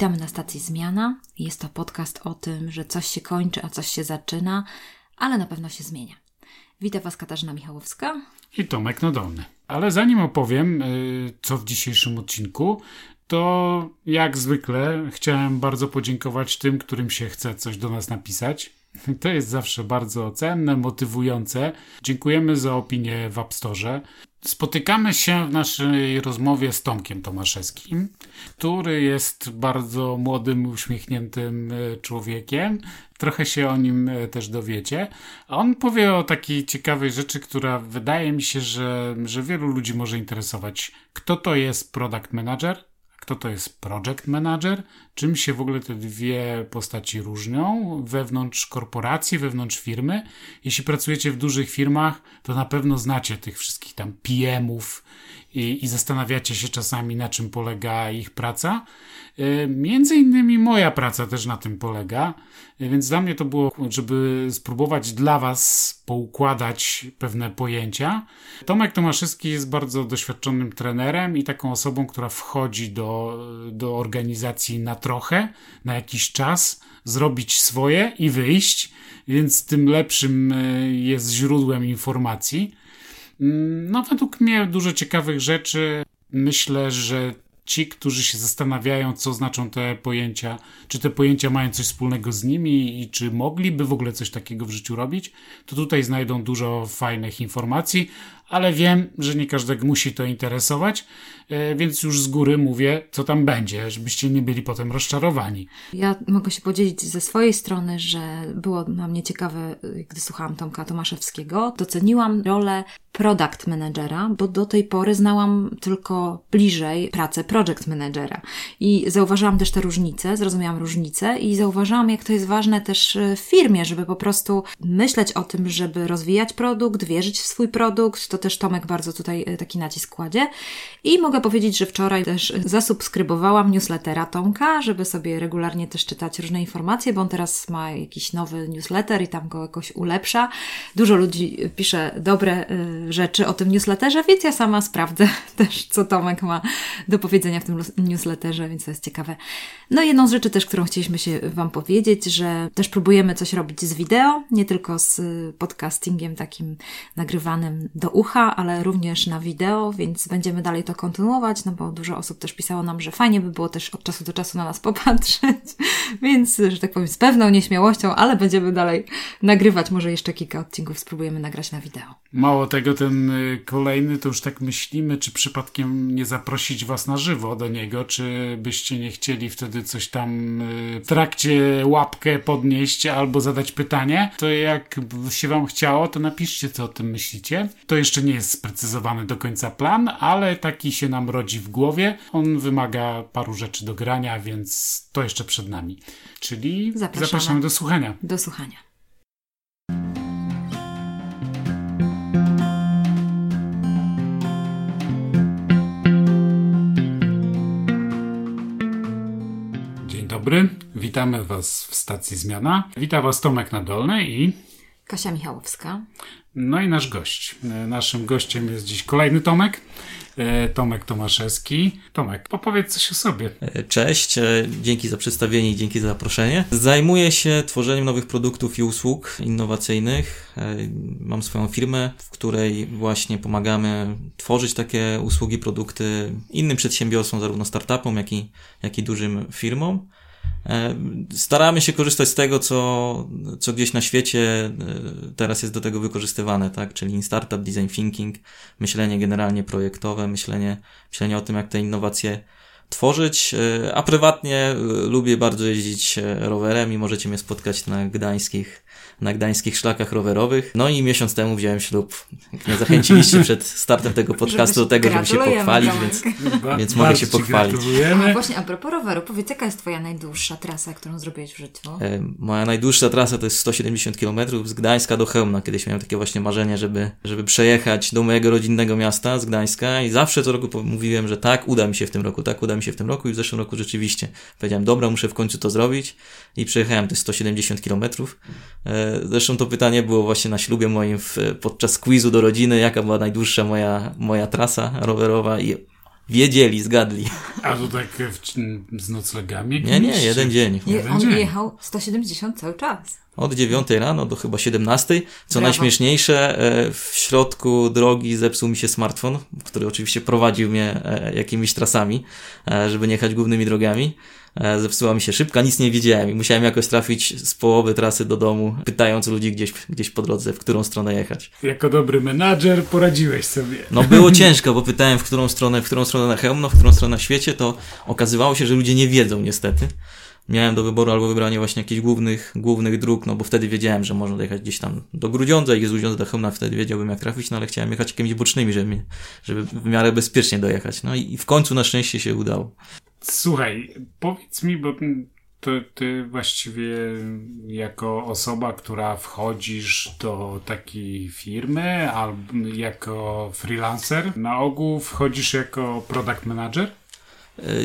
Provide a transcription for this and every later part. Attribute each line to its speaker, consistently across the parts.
Speaker 1: Witamy na stacji Zmiana. Jest to podcast o tym, że coś się kończy, a coś się zaczyna, ale na pewno się zmienia. Witam Was Katarzyna Michałowska
Speaker 2: i Tomek Nadolny. Ale zanim opowiem, y, co w dzisiejszym odcinku, to jak zwykle chciałem bardzo podziękować tym, którym się chce coś do nas napisać. To jest zawsze bardzo cenne, motywujące. Dziękujemy za opinię w App Store. Spotykamy się w naszej rozmowie z Tomkiem Tomaszewskim, który jest bardzo młodym, uśmiechniętym e, człowiekiem. Trochę się o nim e, też dowiecie. On powie o takiej ciekawej rzeczy, która wydaje mi się, że, że wielu ludzi może interesować. Kto to jest product manager? kto to jest project manager, czym się w ogóle te dwie postaci różnią wewnątrz korporacji, wewnątrz firmy. Jeśli pracujecie w dużych firmach, to na pewno znacie tych wszystkich tam PM-ów i, i zastanawiacie się czasami, na czym polega ich praca. E, między innymi moja praca też na tym polega, e, więc dla mnie to było, żeby spróbować dla Was poukładać pewne pojęcia. Tomek Tomaszewski jest bardzo doświadczonym trenerem i taką osobą, która wchodzi do, do organizacji na trochę, na jakiś czas, zrobić swoje i wyjść, więc tym lepszym e, jest źródłem informacji. Mm, no, według mnie dużo ciekawych rzeczy. Myślę, że ci, którzy się zastanawiają, co znaczą te pojęcia, czy te pojęcia mają coś wspólnego z nimi i czy mogliby w ogóle coś takiego w życiu robić, to tutaj znajdą dużo fajnych informacji, ale wiem, że nie każdego musi to interesować, e, więc już z góry mówię, co tam będzie, żebyście nie byli potem rozczarowani.
Speaker 1: Ja mogę się podzielić ze swojej strony, że było na mnie ciekawe, gdy słuchałam Tomka Tomaszewskiego. Doceniłam rolę product managera, bo do tej pory znałam tylko bliżej pracę project managera. I zauważyłam też te różnice, zrozumiałam różnice i zauważyłam, jak to jest ważne też w firmie, żeby po prostu myśleć o tym, żeby rozwijać produkt, wierzyć w swój produkt, to też Tomek bardzo tutaj e, taki nacisk kładzie. I mogę powiedzieć, że wczoraj też zasubskrybowałam newslettera Tomka, żeby sobie regularnie też czytać różne informacje, bo on teraz ma jakiś nowy newsletter i tam go jakoś ulepsza. Dużo ludzi pisze dobre e, rzeczy o tym newsletterze, więc ja sama sprawdzę też, co Tomek ma do powiedzenia w tym newsletterze, więc to jest ciekawe. No jedną z rzeczy też, którą chcieliśmy się Wam powiedzieć, że też próbujemy coś robić z wideo, nie tylko z podcastingiem takim nagrywanym do ucha, ale również na wideo, więc będziemy dalej to kontynuować, no bo dużo osób też pisało nam, że fajnie by było też od czasu do czasu na nas popatrzeć, więc, że tak powiem, z pewną nieśmiałością, ale będziemy dalej nagrywać. Może jeszcze kilka odcinków spróbujemy nagrać na wideo.
Speaker 2: Mało tego, ten y, kolejny, to już tak myślimy, czy przypadkiem nie zaprosić Was na żywo do niego, czy byście nie chcieli wtedy coś tam y, w trakcie łapkę podnieść albo zadać pytanie, to jak się Wam chciało, to napiszcie, co o tym myślicie. To jeszcze jeszcze nie jest sprecyzowany do końca plan, ale taki się nam rodzi w głowie. On wymaga paru rzeczy do grania, więc to jeszcze przed nami. Czyli zapraszamy, zapraszamy do słuchania.
Speaker 1: Do słuchania.
Speaker 2: Dzień dobry, witamy Was w stacji Zmiana. Witam Was Tomek Nadolny i
Speaker 1: Kasia Michałowska.
Speaker 2: No i nasz gość. E, naszym gościem jest dziś kolejny Tomek. E, Tomek Tomaszewski. Tomek, opowiedz coś o sobie.
Speaker 3: E, cześć, dzięki za przedstawienie i dzięki za zaproszenie. Zajmuję się tworzeniem nowych produktów i usług innowacyjnych. Mam swoją firmę, w której właśnie pomagamy tworzyć takie usługi, produkty innym przedsiębiorstwom, zarówno startupom, jak i, jak i dużym firmom. E, staramy się korzystać z tego, co, co gdzieś na świecie e, teraz jest do tego wykorzystywane, tak? Czyli startup, design thinking, myślenie generalnie projektowe, myślenie, myślenie o tym, jak te innowacje tworzyć, e, a prywatnie lubię bardzo jeździć rowerem i możecie mnie spotkać na gdańskich na gdańskich szlakach rowerowych. No i miesiąc temu wziąłem ślub. Nie zachęciliście przed startem tego podcastu do tego, żeby się pochwalić, więc, więc mogę się pochwalić.
Speaker 1: A właśnie a propos roweru, powiedz, jaka jest Twoja najdłuższa trasa, którą zrobiłeś w życiu?
Speaker 3: E, moja najdłuższa trasa to jest 170 km z Gdańska do Chełmna. Kiedyś miałem takie właśnie marzenie, żeby, żeby przejechać do mojego rodzinnego miasta z Gdańska i zawsze co roku mówiłem, że tak, uda mi się w tym roku, tak, uda mi się w tym roku i w zeszłym roku rzeczywiście powiedziałem, dobra, muszę w końcu to zrobić i przejechałem te 170 km. Zresztą to pytanie było właśnie na ślubie moim w, podczas quizu do rodziny, jaka była najdłuższa moja, moja trasa rowerowa i wiedzieli, zgadli.
Speaker 2: A to tak w, z noclegami?
Speaker 3: Nie, nie, jeden dzień.
Speaker 1: Nie,
Speaker 2: Jeden
Speaker 1: on
Speaker 2: dzień.
Speaker 1: jechał 170 cały czas.
Speaker 3: Od 9 rano do chyba 17. Co
Speaker 1: Brawo.
Speaker 3: najśmieszniejsze, e, w środku drogi zepsuł mi się smartfon, który oczywiście prowadził mnie e, jakimiś trasami, e, żeby nie jechać głównymi drogami. E, Zepsuła mi się szybka, nic nie wiedziałem i musiałem jakoś trafić z połowy trasy do domu, pytając ludzi gdzieś, gdzieś po drodze, w którą stronę jechać.
Speaker 2: Jako dobry menadżer poradziłeś sobie.
Speaker 3: No było ciężko, bo pytałem w którą stronę, w którą stronę na Chełmno, w którą stronę na świecie, to okazywało się, że ludzie nie wiedzą niestety. Miałem do wyboru albo wybranie właśnie jakichś głównych, głównych dróg, no bo wtedy wiedziałem, że można dojechać gdzieś tam do Grudziądza i z Grudziądza do Chełmna wtedy wiedziałbym jak trafić, no ale chciałem jechać jakimiś bocznymi, żeby, żeby w miarę bezpiecznie dojechać. No i w końcu na szczęście się udało.
Speaker 2: Słuchaj, powiedz mi, bo to ty właściwie jako osoba, która wchodzisz do takiej firmy albo jako freelancer, na ogół wchodzisz jako product manager?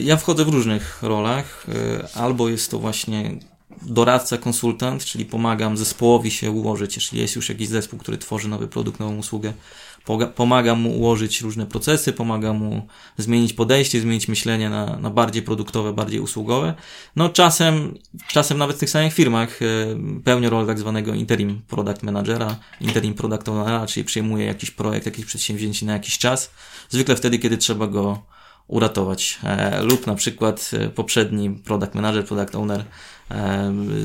Speaker 3: Ja wchodzę w różnych rolach. E, Albo jest to właśnie doradca, konsultant, czyli pomagam zespołowi się ułożyć, jeśli jest już jakiś zespół, który tworzy nowy produkt, nową usługę. Pomagam mu ułożyć różne procesy, pomagam mu zmienić podejście, zmienić myślenie na, na bardziej produktowe, bardziej usługowe. No czasem, czasem nawet w tych samych firmach e, pełnię rolę tak zwanego interim product managera, interim product ownera, czyli przejmuję jakiś projekt, jakieś przedsięwzięcie na jakiś czas. Zwykle wtedy, kiedy trzeba go uratować. E, lub na przykład e, poprzedni product manager, product owner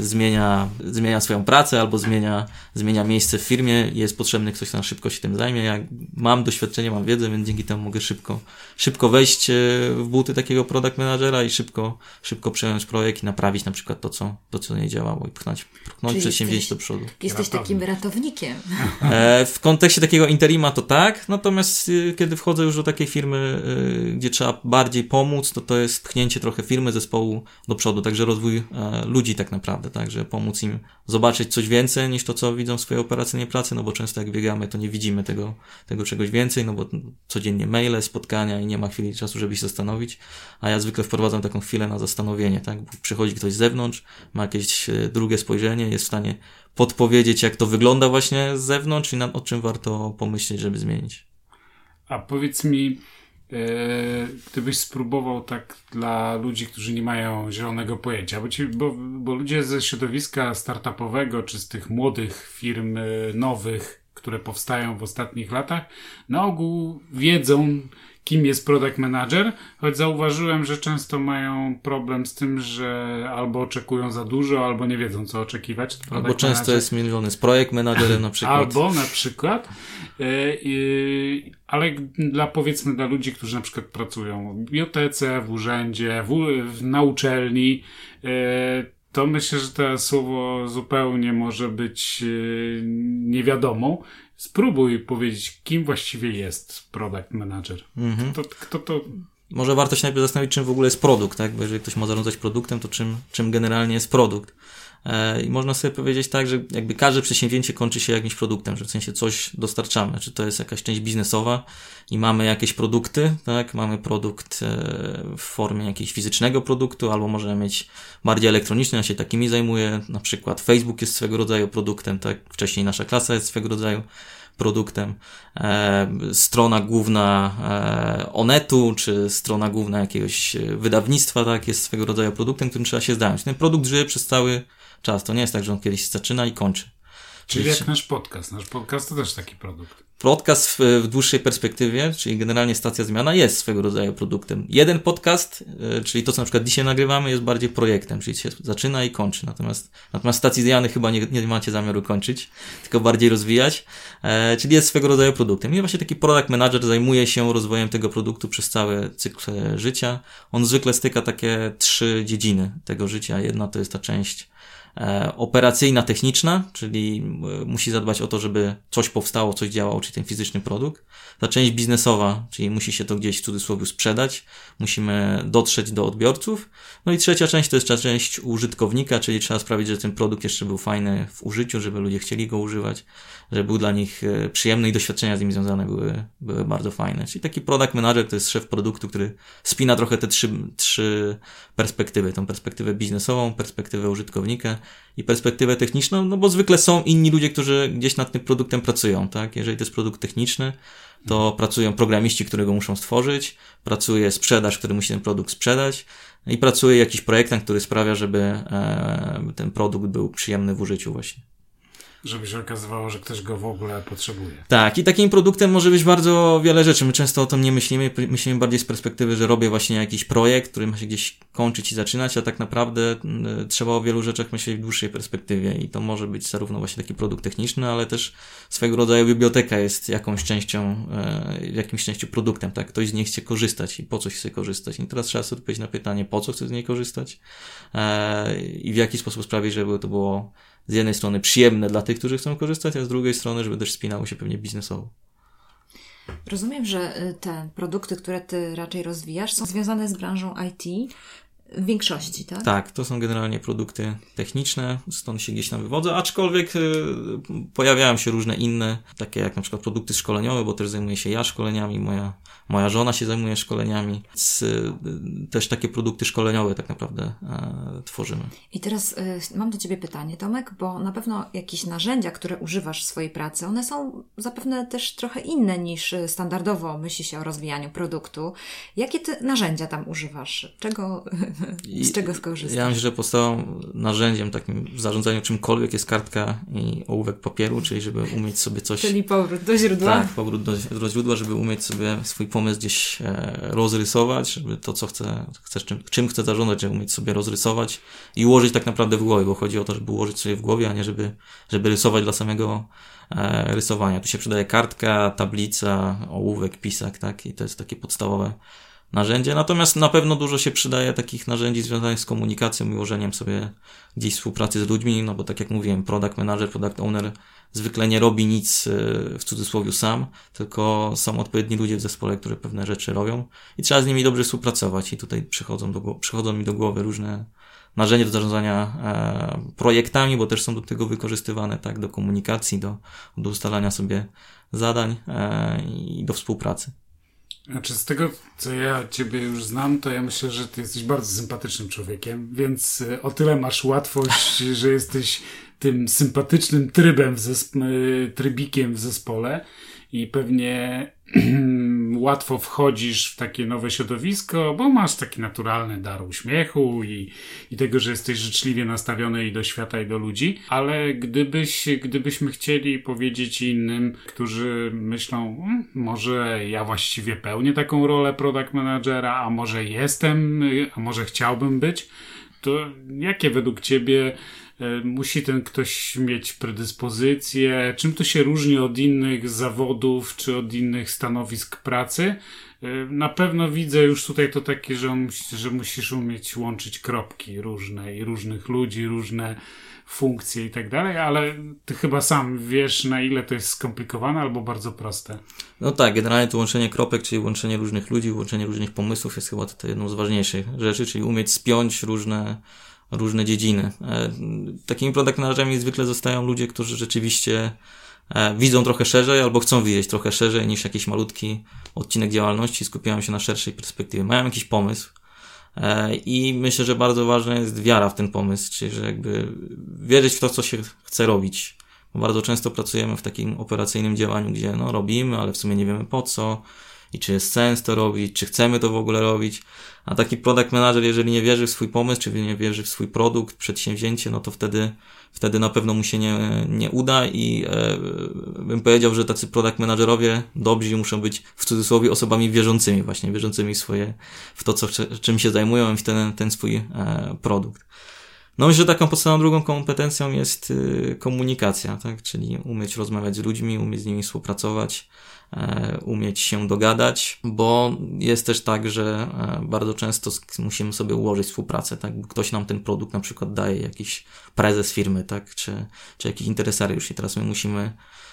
Speaker 3: zmienia, zmienia swoją pracę albo zmienia, zmienia miejsce w firmie i jest potrzebny ktoś, kto na szybko się tym zajmie. Ja mam doświadczenie, mam wiedzę, więc dzięki temu mogę szybko, szybko wejść e, w buty takiego product managera i szybko, szybko przejąć projekt i naprawić na przykład to, co, to, co nie działało i pchnąć, pchnąć przedsięwzięcie
Speaker 1: jesteś-
Speaker 3: do przodu.
Speaker 1: Jesteś takim ratownikiem.
Speaker 3: E, w kontekście takiego interima to tak, natomiast y, kiedy wchodzę już do takiej firmy, gdzie trzeba bardziej pomóc, to to jest pchnięcie trochę firmy, zespołu do przodu, także rozwój e, ludzi tak naprawdę, także pomóc im zobaczyć coś więcej niż to, co widzą w swojej operacyjnej pracy, no bo często jak biegamy, to nie widzimy tego, tego czegoś więcej, no bo codziennie maile, spotkania i nie ma chwili czasu, żeby się zastanowić, a ja zwykle wprowadzam taką chwilę na zastanowienie, tak, Bo przychodzi ktoś z zewnątrz, ma jakieś e, drugie spojrzenie, jest w stanie podpowiedzieć, jak to wygląda właśnie z zewnątrz i nad, o czym warto pomyśleć, żeby zmienić.
Speaker 2: A powiedz mi, gdybyś spróbował tak dla ludzi, którzy nie mają zielonego pojęcia, bo, ci, bo, bo ludzie ze środowiska startupowego, czy z tych młodych firm e, nowych, które powstają w ostatnich latach, na ogół wiedzą, kim jest product manager, choć zauważyłem, że często mają problem z tym, że albo oczekują za dużo, albo nie wiedzą, co oczekiwać.
Speaker 3: Albo często
Speaker 2: manager.
Speaker 3: jest mylony z projekt managerem na przykład.
Speaker 2: Albo na przykład, e, e, ale dla powiedzmy dla ludzi, którzy na przykład pracują w bibliotece, w urzędzie, w, na uczelni, e, to myślę, że to słowo zupełnie może być e, niewiadomą. Spróbuj powiedzieć, kim właściwie jest product manager.
Speaker 3: Mhm.
Speaker 2: To, kto to
Speaker 3: Może warto się najpierw zastanowić, czym w ogóle jest produkt, tak? Bo jeżeli ktoś ma zarządzać produktem, to czym, czym generalnie jest produkt. E, I można sobie powiedzieć tak, że jakby każde przedsięwzięcie kończy się jakimś produktem, że w sensie coś dostarczamy, czy to jest jakaś część biznesowa i mamy jakieś produkty, tak? Mamy produkt e, w formie jakiegoś fizycznego produktu, albo możemy mieć bardziej elektroniczny, ja się takimi zajmuję, na przykład Facebook jest swego rodzaju produktem, tak? Wcześniej nasza klasa jest swego rodzaju produktem. E, strona główna e, Onetu, czy strona główna jakiegoś e, wydawnictwa, tak, jest swego rodzaju produktem, którym trzeba się zająć. Ten produkt żyje przez cały czas. To nie jest tak, że on kiedyś zaczyna i kończy.
Speaker 2: Czyli jak nasz podcast. Nasz podcast to też taki produkt.
Speaker 3: Podcast w, w dłuższej perspektywie, czyli generalnie stacja zmiana jest swego rodzaju produktem. Jeden podcast, e, czyli to, co na przykład dzisiaj nagrywamy, jest bardziej projektem, czyli się zaczyna i kończy. Natomiast, natomiast stacji zmiany chyba nie, nie macie zamiaru kończyć, tylko bardziej rozwijać, e, czyli jest swego rodzaju produktem. I właśnie taki product manager zajmuje się rozwojem tego produktu przez cały cykl życia. On zwykle styka takie trzy dziedziny tego życia. Jedna to jest ta część operacyjna, techniczna, czyli e, musi zadbać o to, żeby coś powstało, coś działało, czyli ten fizyczny produkt. Ta część biznesowa, czyli musi się to gdzieś w cudzysłowie sprzedać, musimy dotrzeć do odbiorców. No i trzecia część to jest ta część użytkownika, czyli trzeba sprawić, że ten produkt jeszcze był fajny w użyciu, żeby ludzie chcieli go używać, żeby był dla nich e, przyjemny i doświadczenia z nim związane były, były bardzo fajne. Czyli taki product manager to jest szef produktu, który spina trochę te trzy, trzy perspektywy. Tą perspektywę biznesową, perspektywę użytkownika i perspektywę techniczną, no bo zwykle są inni ludzie, którzy gdzieś nad tym produktem pracują, tak? Jeżeli to jest produkt techniczny, to pracują programiści, którzy go muszą stworzyć, pracuje sprzedaż, który musi ten produkt sprzedać i pracuje jakiś projektant, który sprawia, żeby e, ten produkt był przyjemny w użyciu właśnie.
Speaker 2: Żeby się okazywało, że ktoś go w ogóle potrzebuje.
Speaker 3: Tak, i takim produktem może być bardzo wiele rzeczy. My często o tym nie myślimy, myślimy bardziej z perspektywy, że robię właśnie jakiś projekt, który ma się gdzieś kończyć i zaczynać, a tak naprawdę y, trzeba o wielu rzeczach myśleć w dłuższej perspektywie i to może być zarówno właśnie taki produkt techniczny, ale też swego rodzaju biblioteka jest jakąś częścią, y, jakimś częścią produktem, tak? Ktoś z niej chce korzystać i po co chce korzystać. I teraz trzeba sobie odpowiedzieć na pytanie, po co chce z niej korzystać y, i w jaki sposób sprawić, żeby to było z jednej strony przyjemne dla tych, którzy chcą korzystać, a z drugiej strony, żeby też spinało się pewnie biznesowo.
Speaker 1: Rozumiem, że y, te produkty, które ty raczej rozwijasz, są związane z branżą IT. W większości, tak?
Speaker 3: Tak, to są generalnie produkty techniczne, stąd się gdzieś tam wywodzę, aczkolwiek y, pojawiają się różne inne, takie jak na przykład produkty szkoleniowe, bo też zajmuję się ja szkoleniami, moja, moja żona się zajmuje szkoleniami, więc y, też takie produkty szkoleniowe tak naprawdę y, tworzymy.
Speaker 1: I teraz y, mam do Ciebie pytanie, Tomek, bo na pewno jakieś narzędzia, które używasz w swojej pracy, one są zapewne też trochę inne niż standardowo myśli się o rozwijaniu produktu. Jakie Ty narzędzia tam używasz? Czego z czego skorzystasz?
Speaker 3: Ja myślę, że podstawowym narzędziem takim w zarządzaniu czymkolwiek jest kartka i ołówek papieru, czyli żeby umieć sobie coś...
Speaker 1: Czyli powrót do źródła.
Speaker 3: Tak, powrót do, do źródła, żeby umieć sobie swój pomysł gdzieś e, rozrysować, żeby to, co chcę, chcesz, czym, czym chcę zarządzać, żeby umieć sobie rozrysować i ułożyć tak naprawdę w głowie, bo chodzi o to, żeby ułożyć sobie w głowie, a nie żeby, żeby rysować dla samego e, rysowania. Tu się przydaje kartka, tablica, ołówek, pisak, tak? I to jest takie podstawowe narzędzie. Natomiast na pewno dużo się przydaje takich narzędzi związanych z komunikacją i ułożeniem sobie gdzieś współpracy z ludźmi, no bo tak jak mówiłem, product manager, product owner zwykle nie robi nic e, w cudzysłowie sam, tylko są odpowiedni ludzie w zespole, które pewne rzeczy robią i trzeba z nimi dobrze współpracować i tutaj przychodzą, do, przychodzą mi do głowy różne narzędzia do zarządzania e, projektami, bo też są do tego wykorzystywane, tak, do komunikacji, do, do ustalania sobie zadań e, i do współpracy.
Speaker 2: Znaczy, z tego, co ja Ciebie już znam, to ja myślę, że Ty jesteś bardzo sympatycznym człowiekiem, więc e, o tyle masz łatwość, że jesteś tym sympatycznym trybem, w zesp- e, trybikiem w zespole i pewnie łatwo wchodzisz w takie nowe środowisko, bo masz taki naturalny dar uśmiechu i, i tego, że jesteś życzliwie nastawiony i do świata, i do ludzi. Ale gdybyś, gdybyśmy chcieli powiedzieć innym, którzy myślą, hmm, może ja właściwie pełnię taką rolę product managera, a może jestem, a może chciałbym być, to jakie według Ciebie musi ten ktoś mieć predyspozycję? Czym to się różni od innych zawodów czy od innych stanowisk pracy? E, na pewno widzę już tutaj to takie, że, że musisz umieć łączyć kropki różne i różnych ludzi, różne funkcje i tak dalej, ale ty chyba sam wiesz, na ile to jest skomplikowane albo bardzo proste.
Speaker 3: No tak, generalnie to łączenie kropek, czyli łączenie różnych ludzi, łączenie różnych pomysłów jest chyba tutaj jedną z ważniejszych rzeczy, czyli umieć spiąć różne różne dziedziny. E, takimi product managerami zwykle zostają ludzie, którzy rzeczywiście e, widzą trochę szerzej albo chcą widzieć trochę szerzej niż jakiś malutki odcinek działalności, skupiają się na szerszej perspektywie. Mają jakiś pomysł e, i myślę, że bardzo ważna jest wiara w ten pomysł, czyli że jakby wierzyć w to, co się chce robić. Bo bardzo często pracujemy w takim operacyjnym działaniu, gdzie no robimy, ale w sumie nie wiemy po co, i czy jest sens to robić, czy chcemy to w ogóle robić. A taki product manager, jeżeli nie wierzy w swój pomysł, czy nie wierzy w swój produkt, przedsięwzięcie, no to wtedy, wtedy na pewno mu się nie, nie uda i e, bym powiedział, że tacy product managerowie dobrzy muszą być w cudzysłowie osobami wierzącymi, właśnie wierzącymi swoje, w to, co, czym się zajmują i w ten, ten swój e, produkt. No myślę, że taką podstawową drugą kompetencją jest y, komunikacja, tak? Czyli umieć rozmawiać z ludźmi, umieć z nimi współpracować, umieć się dogadać, bo jest też tak, że e, bardzo często musimy sobie ułożyć współpracę, tak? Ktoś nam ten produkt na przykład daje, jakiś prezes firmy, tak? Czy, czy jakiś interesariusz i teraz my musimy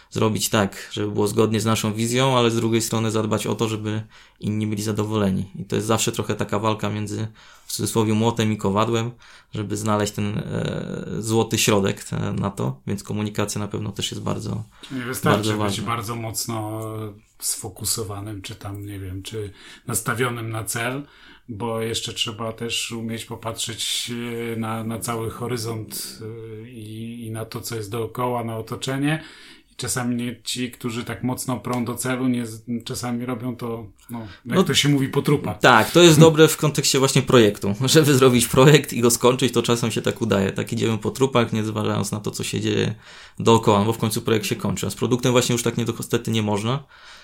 Speaker 3: zrobić tak, żeby było zgodnie z naszą wizją, ale z drugiej strony zadbać o to, żeby inni byli zadowoleni. I to jest zawsze trochę taka walka między w cudzysłowie młotem i kowadłem, żeby znaleźć ten e, złoty środek te, na to, więc komunikacja na pewno też jest bardzo
Speaker 2: Nie wystarczy bardzo być bardzo mocno sfokusowanym, czy tam, nie wiem, czy nastawionym na cel, bo jeszcze trzeba też umieć popatrzeć e, na, na cały horyzont e, i, i na to, co jest dookoła, na otoczenie czasami nie, ci, którzy tak mocno prą do celu, nie, czasami robią to, no, jak
Speaker 3: No,
Speaker 2: to się mówi, po trupach.
Speaker 3: Tak, to jest dobre w kontekście właśnie projektu. Żeby zrobić projekt i go skończyć, to czasem się tak udaje. Tak idziemy po trupach, nie zważając na to, co się dzieje dookoła, no bo w końcu projekt się kończy. A z produktem właśnie już tak niestety nie można.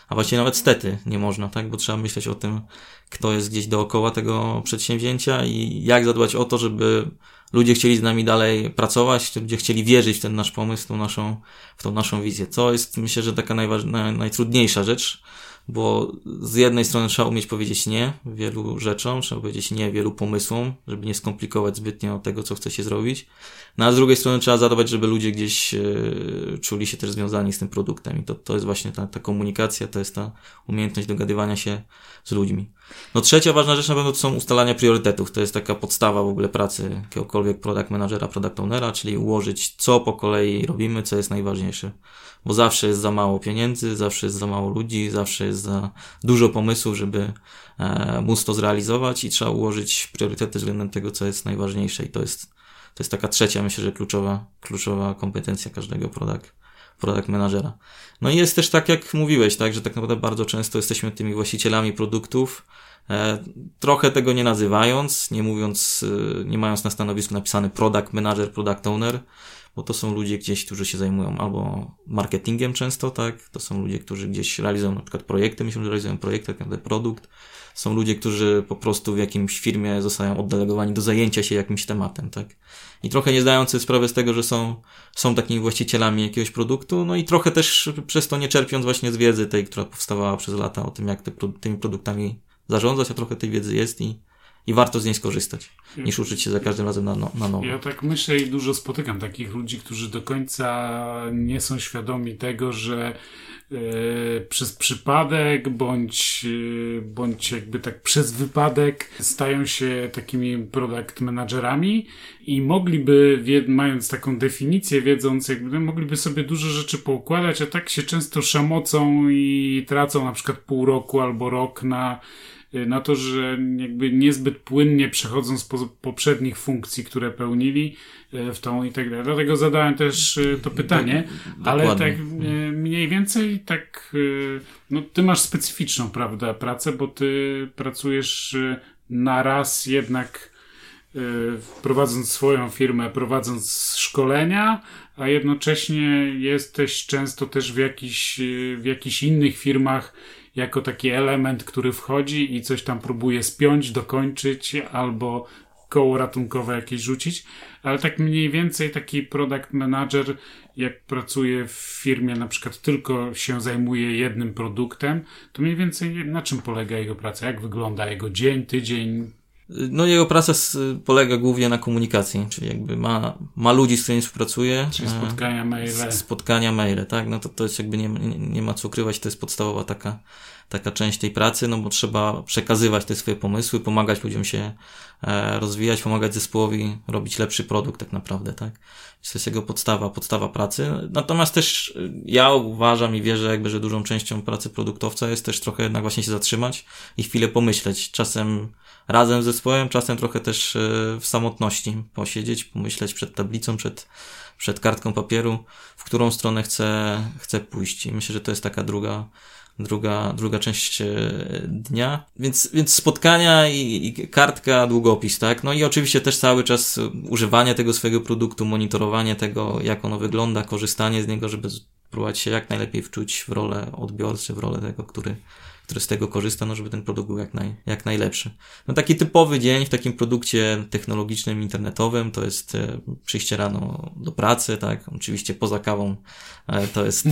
Speaker 3: A właściwie nawet stety nie można, tak? Bo trzeba myśleć o tym, kto jest gdzieś dookoła tego przedsięwzięcia i jak zadbać o to, żeby ludzie chcieli z nami dalej pracować, ludzie chcieli wierzyć w ten nasz pomysł, w tą naszą, w tą naszą wizję. Co jest, myślę, że taka najważ, najtrudniejsza rzecz, bo z jednej strony trzeba umieć powiedzieć nie wielu rzeczom, trzeba powiedzieć nie wielu pomysłom, żeby nie skomplikować zbytnio tego, co chce się zrobić. No a z drugiej strony trzeba zadbać, żeby ludzie gdzieś e, czuli się też związani z tym produktem. I to, to jest właśnie ta, ta komunikacja, to jest ta umiejętność dogadywania się z ludźmi. No trzecia ważna rzecz na pewno to są ustalania priorytetów. To jest taka podstawa w ogóle pracy jakiegokolwiek product managera, product ownera, czyli ułożyć co po kolei robimy, co jest najważniejsze. Bo zawsze jest za mało pieniędzy, zawsze jest za mało ludzi, zawsze jest za dużo pomysłów, żeby e, móc to zrealizować i trzeba ułożyć priorytety względem tego, co jest najważniejsze i to jest, to jest taka trzecia, myślę, że kluczowa, kluczowa kompetencja każdego product, product managera. No i jest też tak, jak mówiłeś, tak, że tak naprawdę bardzo często jesteśmy tymi właścicielami produktów, e, trochę tego nie nazywając, nie mówiąc, e, nie mając na stanowisku napisany product manager, product owner, bo to są ludzie gdzieś, którzy się zajmują albo marketingiem często, tak, to są ludzie, którzy gdzieś realizują na przykład projekty, myślę, że realizują projekty, tak naprawdę produkt, są ludzie, którzy po prostu w jakimś firmie zostają oddelegowani do zajęcia się jakimś tematem, tak. I trochę nie zdając sobie sprawy z tego, że są, są takimi właścicielami jakiegoś produktu, no i trochę też przez to nie czerpiąc właśnie z wiedzy tej, która powstawała przez lata o tym, jak te, tymi produktami zarządzać, a trochę tej wiedzy jest i, i warto z niej skorzystać, niż uczyć się za każdym razem na, no, na nowo.
Speaker 2: Ja tak myślę i dużo spotykam takich ludzi, którzy do końca nie są świadomi tego, że e, przez przypadek bądź, e, bądź jakby tak przez wypadek stają się takimi product managerami i mogliby, mając taką definicję, wiedząc, jakby mogliby sobie dużo rzeczy poukładać, a tak się często szamocą i tracą na przykład pół roku albo rok na na to, że jakby niezbyt płynnie przechodzą z po, poprzednich funkcji, które pełnili e, w tą i tak dalej. Dlatego zadałem też e, to pytanie, ale
Speaker 3: Dokładnie.
Speaker 2: tak mniej więcej tak, no ty masz specyficzną, prawda, pracę, bo ty pracujesz na raz jednak prowadząc swoją firmę, prowadząc szkolenia, a jednocześnie jesteś często też w jakichś, w jakichś innych firmach jako taki element, który wchodzi i coś tam próbuje spiąć, dokończyć albo koło ratunkowe jakieś rzucić, ale tak mniej więcej taki product manager, jak pracuje w firmie, na przykład tylko się zajmuje jednym produktem, to mniej więcej na czym polega jego praca? Jak wygląda jego dzień, tydzień?
Speaker 3: No jego praca polega głównie na komunikacji, czyli jakby ma, ma ludzi, z którymi współpracuje.
Speaker 2: Czyli
Speaker 3: e,
Speaker 2: spotkania, maile.
Speaker 3: Spotkania, maile, tak? No to, to jest jakby nie, nie, nie ma co ukrywać, to jest podstawowa taka, taka część tej pracy, no bo trzeba przekazywać te swoje pomysły, pomagać ludziom się e, rozwijać, pomagać zespołowi robić lepszy produkt tak naprawdę, tak? To jest jego podstawa, podstawa pracy. Natomiast też y, ja uważam i wierzę jakby, że dużą częścią pracy produktowca jest też trochę jednak właśnie się zatrzymać i chwilę pomyśleć. Czasem razem z zespołem, czasem trochę też y, w samotności posiedzieć, pomyśleć przed tablicą, przed, przed kartką papieru, w którą stronę chcę, chcę pójść. I myślę, że to jest taka druga, druga, druga część e, dnia. Więc, więc spotkania i, i kartka, długopis, tak? No i oczywiście też cały czas używanie tego swojego produktu, monitorowanie tego, jak ono wygląda, korzystanie z niego, żeby spróbować się jak najlepiej wczuć w rolę odbiorcy, w rolę tego, który, który z tego korzysta, no żeby ten produkt był jak, naj, jak najlepszy. No taki typowy dzień w takim produkcie technologicznym, internetowym to jest e, przyjście rano do pracy, tak, oczywiście poza kawą e, to jest, e,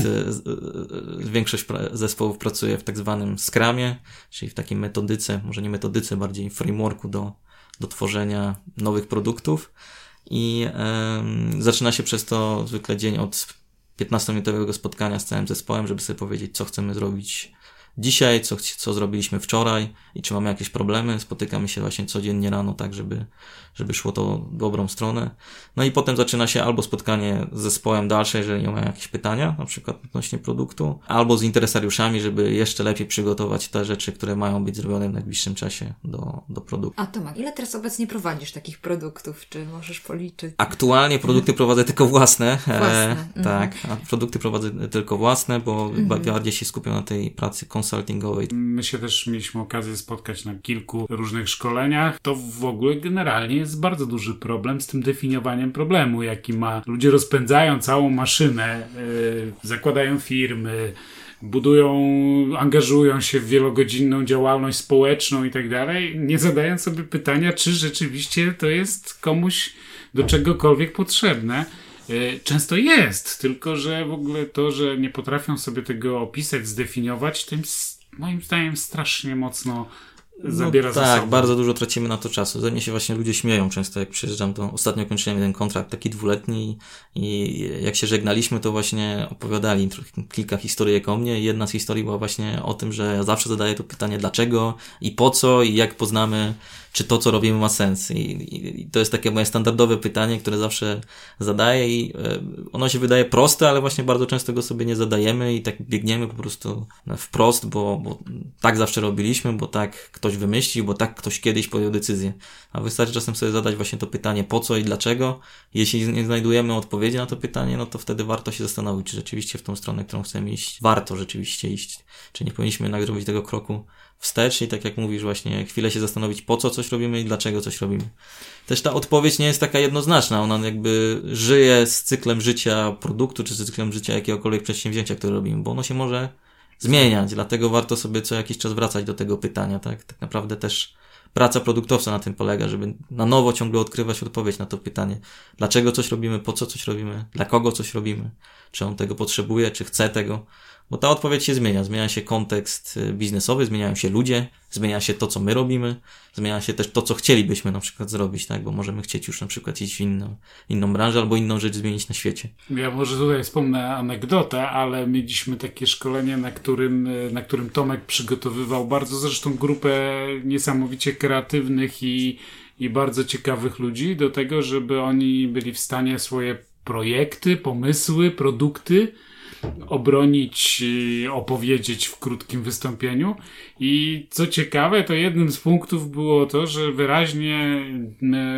Speaker 3: większość zespołów pracuje w tak zwanym Scrumie, czyli w takiej metodyce, może nie metodyce, bardziej frameworku do, do tworzenia nowych produktów i zaczyna się przez to zwykle dzień od 15-minutowego spotkania z całym zespołem, żeby sobie powiedzieć, co chcemy zrobić dzisiaj, co, co zrobiliśmy wczoraj i czy mamy jakieś problemy. Spotykamy się właśnie codziennie rano, tak, żeby, żeby szło to w dobrą stronę. No i potem zaczyna się albo spotkanie z zespołem dalsze, jeżeli nie mają jakieś pytania, na przykład odnośnie produktu, albo z interesariuszami, żeby jeszcze lepiej przygotować te rzeczy, które mają być zrobione w najbliższym czasie do, do produktu.
Speaker 1: A Tomek, ile teraz obecnie prowadzisz takich produktów? Czy możesz policzyć?
Speaker 3: Aktualnie produkty prowadzę tylko własne.
Speaker 1: Własne.
Speaker 3: E,
Speaker 1: Mhm.
Speaker 3: Tak, produkty prowadzę tylko własne, bo
Speaker 1: Mhm.
Speaker 3: bardziej się skupiam na tej pracy konsultingowej.
Speaker 2: My się też mieliśmy okazję spotkać na kilku różnych szkoleniach. To w ogóle generalnie jest bardzo duży problem z tym definiowaniem problemu, jaki ma. Ludzie rozpędzają całą maszynę, yy, zakładają firmy, budują, angażują się w wielogodzinną działalność społeczną i tak dalej, nie zadając sobie pytania, czy rzeczywiście to jest komuś do czegokolwiek potrzebne. E, Często jest, tylko że w ogóle to, że nie potrafią sobie tego opisać, zdefiniować, s- moim zdaniem strasznie mocno zabiera
Speaker 3: no, Tak, bardzo dużo tracimy na to czasu. Ze mnie się właśnie ludzie śmieją często, jak przyjeżdżam, to ostatnio kończyłem jeden kontrakt taki dwuletni i jak się żegnaliśmy, to właśnie opowiadali kilka historyjek o mnie jedna z historii była właśnie o tym, że ja zawsze zadaję to pytanie dlaczego i po co i jak poznamy, czy to, co robimy ma sens. I, i, i to jest takie moje standardowe pytanie, które zawsze zadaję i e, ono się wydaje proste, ale właśnie bardzo często go sobie nie zadajemy i tak biegniemy po prostu wprost, bo, bo tak zawsze robiliśmy, bo tak ktoś wymyślił, bo tak ktoś kiedyś podjął decyzję. A wystarczy czasem sobie zadać właśnie to pytanie po co i dlaczego. Jeśli nie znajdujemy odpowiedzi na to pytanie, no to wtedy warto się zastanowić, czy rzeczywiście w tą stronę, którą chcemy iść, warto rzeczywiście iść. Czy nie powinniśmy zrobić tego kroku wstecz i tak jak mówisz właśnie, chwilę się zastanowić po co coś robimy i dlaczego coś robimy. Też ta odpowiedź nie jest taka jednoznaczna, ona jakby żyje z cyklem życia produktu, czy z cyklem życia jakiegokolwiek przedsięwzięcia, które robimy, bo ono się może zmieniać, dlatego warto sobie co jakiś czas wracać do tego pytania, tak? Tak naprawdę też praca produktowca na tym polega, żeby na nowo ciągle odkrywać odpowiedź na to pytanie. Dlaczego coś robimy, po co coś robimy, dla kogo coś robimy, czy on tego potrzebuje, czy chce tego. Bo ta odpowiedź się zmienia. Zmienia się kontekst y, biznesowy, zmieniają się ludzie, zmienia się to, co my robimy, zmienia się też to, co chcielibyśmy na przykład zrobić, tak? Bo możemy chcieć już na przykład iść w inną, inną branżę albo inną rzecz zmienić na świecie.
Speaker 2: Ja może tutaj wspomnę anegdotę, ale mieliśmy takie szkolenie, na którym, e, na którym Tomek przygotowywał bardzo zresztą grupę niesamowicie kreatywnych i, i bardzo ciekawych ludzi do tego, żeby oni byli w stanie swoje projekty, pomysły, produkty obronić, y, opowiedzieć w krótkim wystąpieniu. I co ciekawe, to jednym z punktów było to, że wyraźnie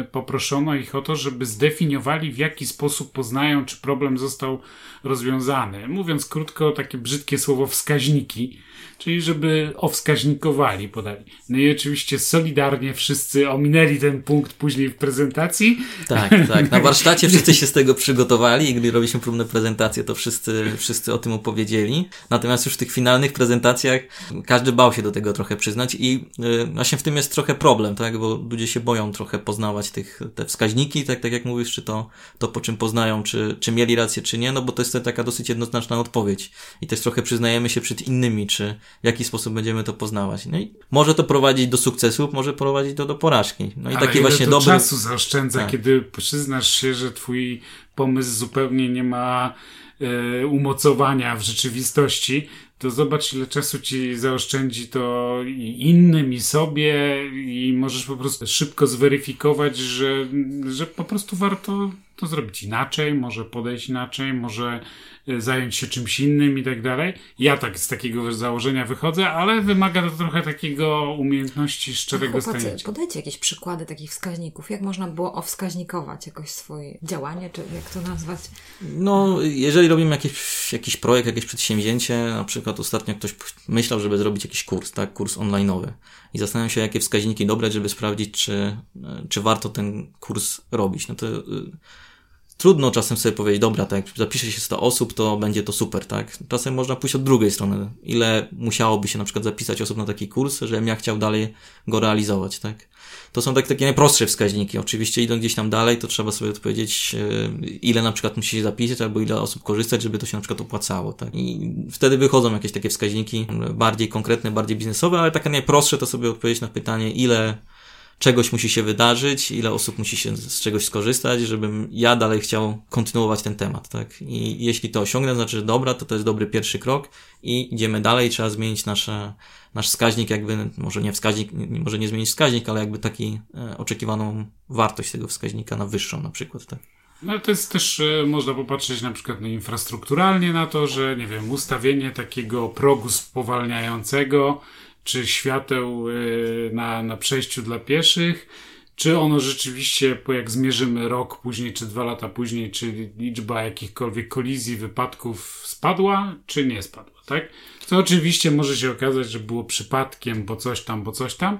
Speaker 2: y, poproszono ich o to, żeby zdefiniowali, w jaki sposób poznają, czy problem został rozwiązany. Mówiąc krótko, takie brzydkie słowo wskaźniki, czyli żeby owskaźnikowali, podali. No i oczywiście solidarnie wszyscy ominęli ten punkt później w prezentacji.
Speaker 3: Tak, tak. Na warsztacie wszyscy się z tego przygotowali i gdy robiliśmy próbne prezentacje, to wszyscy, wszyscy o tym opowiedzieli. Natomiast już w tych finalnych prezentacjach każdy bał się do tego trochę przyznać i y, właśnie w tym jest trochę problem, tak? Bo ludzie się boją trochę poznawać tych, te wskaźniki, tak, tak jak mówisz, czy to, to po czym poznają, czy, czy mieli rację, czy nie, no bo to jest taka dosyć jednoznaczna odpowiedź. I też trochę przyznajemy się przed innymi, czy w jaki sposób będziemy to poznawać. No i może to prowadzić do sukcesu, może prowadzić to do porażki. No i
Speaker 2: Ale
Speaker 3: taki właśnie
Speaker 2: to
Speaker 3: dobry...
Speaker 2: czasu zaoszczędza,
Speaker 3: Tak.
Speaker 2: kiedy przyznasz się, że twój pomysł zupełnie nie ma e, umocowania w rzeczywistości, to zobacz, ile czasu ci zaoszczędzi to i innym, i sobie, i możesz po prostu szybko zweryfikować, że, że po prostu warto to zrobić inaczej, może podejść inaczej, może zająć się czymś innym i tak dalej. Ja tak z takiego założenia wychodzę, ale wymaga to trochę takiego umiejętności szczerego stanięcia.
Speaker 1: podajcie jakieś przykłady takich wskaźników. Jak można było owskaźnikować jakoś swoje działanie, czy jak to nazwać?
Speaker 3: No, jeżeli robimy jakiś, jakiś projekt, jakieś przedsięwzięcie, na przykład ostatnio ktoś myślał, żeby zrobić jakiś kurs, tak, kurs online'owy i zastanawiam się, jakie wskaźniki dobrać, żeby sprawdzić, czy, czy warto ten kurs robić. No to y, trudno czasem sobie powiedzieć, dobra, tak, zapisze się 100 osób, to będzie to super, tak. Czasem można pójść od drugiej strony. Ile musiałoby się na przykład zapisać osób na taki kurs, żebym ja chciał dalej go realizować, tak. To są tak, takie najprostsze wskaźniki. Oczywiście idąc gdzieś tam dalej, to trzeba sobie odpowiedzieć, e, ile na przykład musi się zapisać, albo ile osób korzystać, żeby to się na przykład opłacało, tak. I wtedy wychodzą jakieś takie wskaźniki bardziej konkretne, bardziej biznesowe, ale takie najprostsze to sobie odpowiedzieć na pytanie, ile czegoś musi się wydarzyć, ile osób musi się z czegoś skorzystać, żebym ja dalej chciał kontynuować ten temat, tak? I jeśli to osiągnę, znaczy, że dobra, to to jest dobry pierwszy krok i idziemy dalej, trzeba zmienić nasze, nasz wskaźnik, jakby, może nie wskaźnik, może nie zmienić wskaźnik, ale jakby taki e, oczekiwaną wartość tego wskaźnika na wyższą na przykład, tak?
Speaker 2: No to jest też, e, można popatrzeć na przykład no, infrastrukturalnie na to, że nie wiem, ustawienie takiego progu spowalniającego, czy świateł e, na, na przejściu dla pieszych, czy ono rzeczywiście, po jak zmierzymy rok później, czy dwa lata później, czy liczba jakichkolwiek kolizji, wypadków spadła, czy nie spadła, tak? To oczywiście może się okazać, że było przypadkiem, bo coś tam, bo coś tam,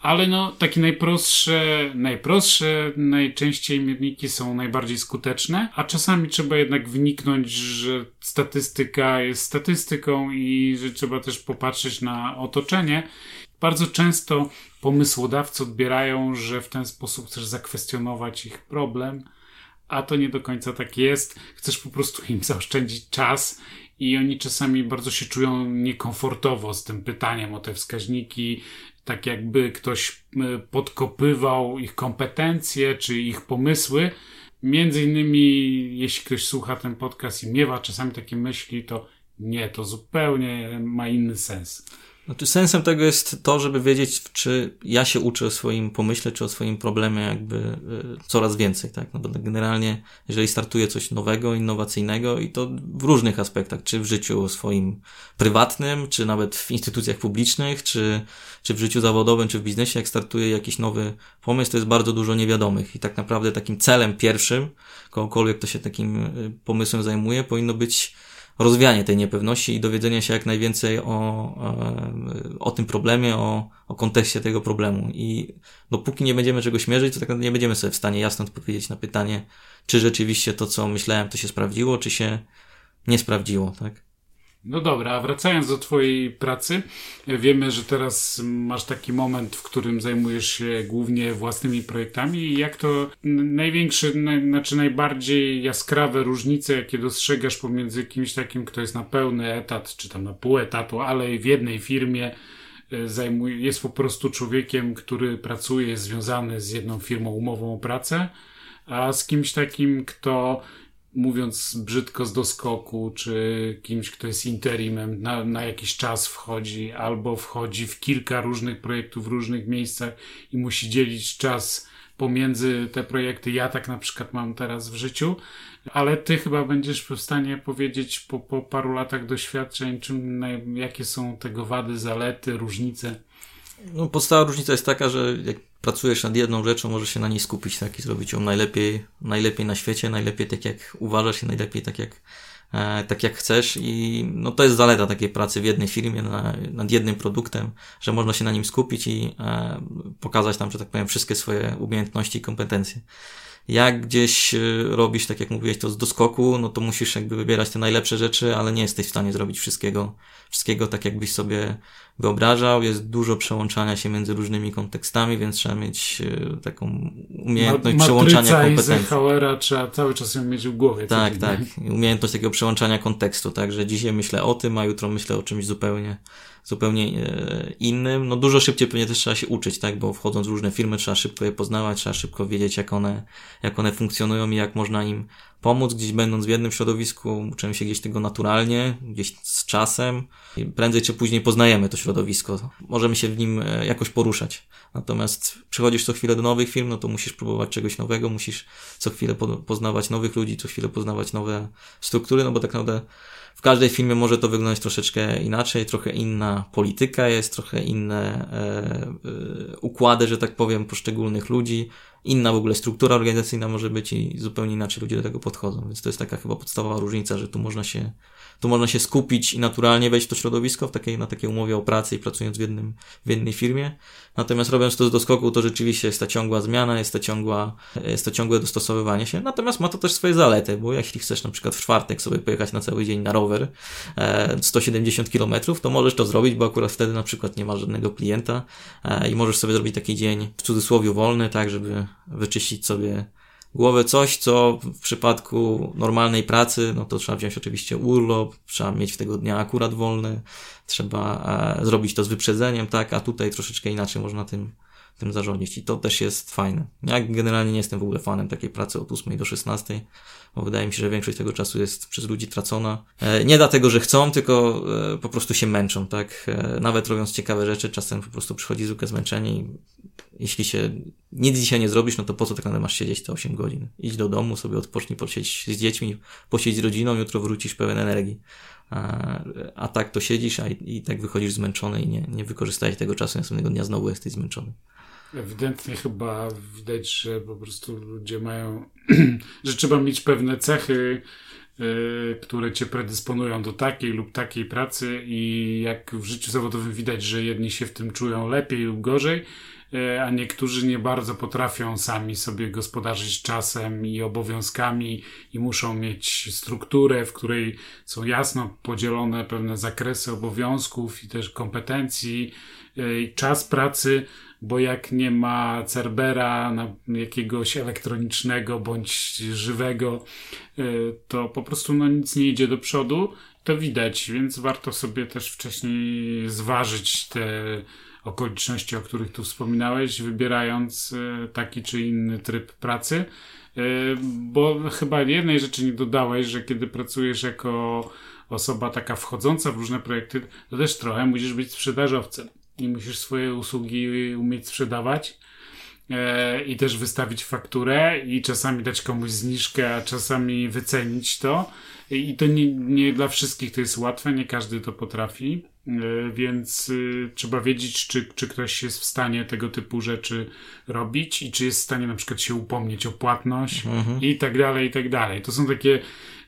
Speaker 2: ale no, takie najprostsze, najprostsze najczęściej mierniki są najbardziej skuteczne, a czasami trzeba jednak wniknąć, że statystyka jest statystyką i że trzeba też popatrzeć na otoczenie. Bardzo często pomysłodawcy odbierają, że w ten sposób chcesz zakwestionować ich problem, a to nie do końca tak jest. Chcesz po prostu im zaoszczędzić czas i oni czasami bardzo się czują niekomfortowo z tym pytaniem o te wskaźniki, tak jakby ktoś e, podkopywał ich kompetencje czy ich pomysły. Między innymi, jeśli ktoś słucha ten podcast i miewa czasami takie myśli, to nie, to zupełnie ma inny sens.
Speaker 3: Znaczy, sensem tego jest to, żeby wiedzieć, czy ja się uczę o swoim pomyśle, czy o swoim problemie jakby y, coraz więcej, tak? No bo generalnie, jeżeli startuję coś nowego, innowacyjnego i to w różnych aspektach, czy w życiu swoim prywatnym, czy nawet w instytucjach publicznych, czy, czy w życiu zawodowym, czy w biznesie, jak startuję jakiś nowy pomysł, to jest bardzo dużo niewiadomych i tak naprawdę takim celem pierwszym, kogokolwiek kto się takim y, pomysłem zajmuje, powinno być rozwianie tej niepewności i dowiedzenie się jak najwięcej o, e, o tym problemie, o, o kontekście tego problemu. I dopóki nie będziemy czegoś mierzyć, to tak naprawdę nie będziemy sobie w stanie jasno odpowiedzieć na pytanie, czy rzeczywiście to, co myślałem, to się sprawdziło, czy się nie sprawdziło, tak?
Speaker 2: No dobra, a wracając do Twojej pracy, wiemy, że teraz masz taki moment, w którym zajmujesz się głównie własnymi projektami. I jak to największe, naj, znaczy najbardziej jaskrawe różnice, jakie dostrzegasz pomiędzy kimś takim, kto jest na pełny etat, czy tam na pół etatu, ale w jednej firmie e, zajmuje, jest po prostu człowiekiem, który pracuje, jest związany z jedną firmą umową o pracę, a z kimś takim, kto mówiąc brzydko z doskoku, czy kimś, kto jest interimem, na, na jakiś czas wchodzi, albo wchodzi w kilka różnych projektów w różnych miejscach i musi dzielić czas pomiędzy te projekty. Ja tak na przykład mam teraz w życiu, ale ty chyba będziesz w stanie powiedzieć po, po paru latach doświadczeń, czym, jakie są tego wady, zalety, różnice.
Speaker 3: No, podstawa różnica jest taka, że jak pracujesz nad jedną rzeczą, możesz się na niej skupić, tak, i zrobić ją najlepiej, najlepiej na świecie, najlepiej tak jak uważasz i najlepiej tak jak, e, tak jak chcesz i no to jest zaleta takiej pracy w jednej firmie na, nad jednym produktem, że można się na nim skupić i e, pokazać tam, że tak powiem, wszystkie swoje umiejętności i kompetencje. Jak gdzieś e, robisz, tak jak mówiłeś, to z doskoku, no to musisz jakby wybierać te najlepsze rzeczy, ale nie jesteś w stanie zrobić wszystkiego, wszystkiego tak jakbyś sobie wyobrażał. Jest dużo przełączania się między różnymi kontekstami, więc trzeba mieć e, taką umiejętność Ma przełączania kompetencji.
Speaker 2: Eisenhowera trzeba cały czas ją mieć w głowie.
Speaker 3: Tak, tak. Umiejętność takiego przełączania kontekstu, także dzisiaj myślę o tym, a jutro myślę o czymś zupełnie zupełnie e, innym. No dużo szybciej pewnie też trzeba się uczyć, tak, bo wchodząc w różne firmy trzeba szybko je poznawać, trzeba szybko wiedzieć jak one, jak one funkcjonują i jak można im pomóc, gdzieś będąc w jednym środowisku, uczymy się gdzieś tego naturalnie, gdzieś z czasem. I prędzej czy później poznajemy to środowisko. Możemy się w nim e, jakoś poruszać. Natomiast przychodzisz co chwilę do nowych firm, no to musisz próbować czegoś nowego, musisz co chwilę poznawać nowych ludzi, co chwilę poznawać nowe struktury, no bo tak naprawdę w każdej firmie może to wyglądać troszeczkę inaczej, trochę inna polityka jest, trochę inne e, e, układy, że tak powiem, poszczególnych ludzi, inna w ogóle struktura organizacyjna może być i zupełnie inaczej ludzie do tego podchodzą. Więc to jest taka chyba podstawowa różnica, że tu można się tu można się skupić i naturalnie wejść w to środowisko w takiej, na takiej umowie o pracy i pracując w, jednym, w jednej firmie. Natomiast robiąc to z doskoku, to rzeczywiście jest ta ciągła zmiana, jest to, ciągła, jest to ciągłe dostosowywanie się. Natomiast ma to też swoje zalety, bo jeśli chcesz na przykład w czwartek sobie pojechać na cały dzień na rower e, 170 km, to możesz to zrobić, bo akurat wtedy na przykład nie masz żadnego klienta e, i możesz sobie zrobić taki dzień w cudzysłowie wolny, tak, żeby wyczyścić sobie głowę. Coś, co w przypadku normalnej pracy, no to trzeba wziąć oczywiście urlop, trzeba mieć w tego dnia akurat wolny, trzeba e, zrobić to z wyprzedzeniem, tak, a tutaj troszeczkę inaczej można tym, tym zarządzić i to też jest fajne. Ja generalnie nie jestem w ogóle fanem takiej pracy od 8 do 16, bo wydaje mi się, że większość tego czasu jest przez ludzi tracona. E, nie dlatego, że chcą, tylko e, po prostu się męczą, tak? E, nawet robiąc ciekawe rzeczy, czasem po prostu przychodzi zwykłe zmęczenie i jeśli się nic dzisiaj nie zrobisz, no to po co tak naprawdę masz siedzieć te 8 godzin? Idź do domu, sobie odpocznij, posiedzieć z dziećmi, posiedzieć z rodziną, jutro wrócisz pełen energii. A, a tak to siedzisz, a i, i tak wychodzisz zmęczony i nie, nie wykorzystałeś tego czasu, następnego dnia znowu jesteś zmęczony.
Speaker 2: Ewidentnie chyba widać, że po prostu ludzie mają, że trzeba mieć pewne cechy, yy, które cię predysponują do takiej lub takiej pracy i jak w życiu zawodowym widać, że jedni się w tym czują lepiej lub gorzej, yy, a niektórzy nie bardzo potrafią sami sobie gospodarzyć czasem i obowiązkami i muszą mieć strukturę, w której są jasno podzielone pewne zakresy obowiązków i też kompetencji, yy, czas pracy bo jak nie ma Cerbera jakiegoś elektronicznego bądź żywego, y, to po prostu no, nic nie idzie do przodu. To widać, więc warto sobie też wcześniej zważyć te okoliczności, o których tu wspominałeś, wybierając y, taki czy inny tryb pracy. Y, bo chyba jednej rzeczy nie dodałeś, że kiedy pracujesz jako osoba taka wchodząca w różne projekty, to też trochę musisz być sprzedażowcem i musisz swoje usługi umieć sprzedawać e, i też wystawić fakturę i czasami dać komuś zniżkę, a czasami wycenić to. I to nie, nie dla wszystkich to jest łatwe, nie każdy to potrafi, e, więc y, trzeba wiedzieć, czy, czy ktoś jest w stanie tego typu rzeczy robić i czy jest w stanie na przykład się upomnieć o płatność mhm. i tak dalej, i tak dalej. To są takie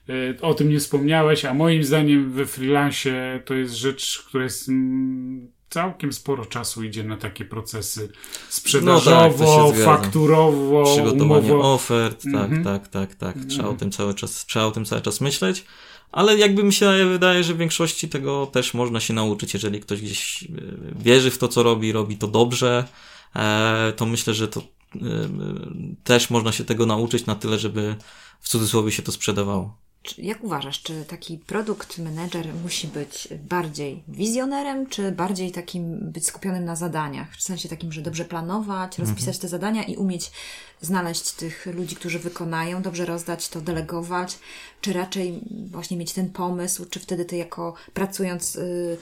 Speaker 2: e, o tym nie wspomniałeś, a moim zdaniem we freelance to jest rzecz, która jest mm, całkiem sporo czasu idzie na takie procesy sprzedażowo, no tak, fakturowo,
Speaker 3: przygotowanie umowo... ofert, tak, mm -hmm. tak, tak, tak. Trzeba mm. o tym cały czas, trzeba o tym cały czas myśleć. Ale jakby mi się wydaje, że w większości tego też można się nauczyć, jeżeli ktoś gdzieś e, wierzy w to, co robi, robi to dobrze, e, to myślę, że to e, też można się tego nauczyć na tyle, żeby w cudzysłowie się to sprzedawało.
Speaker 1: Jak uważasz, czy taki produkt manager musi być bardziej wizjonerem, czy bardziej takim być skupionym na zadaniach? W sensie takim, że dobrze planować, mhm. rozpisać te zadania i umieć znaleźć tych ludzi, którzy wykonają, dobrze rozdać to, delegować, czy raczej właśnie mieć ten pomysł, czy wtedy ty jako pracując y,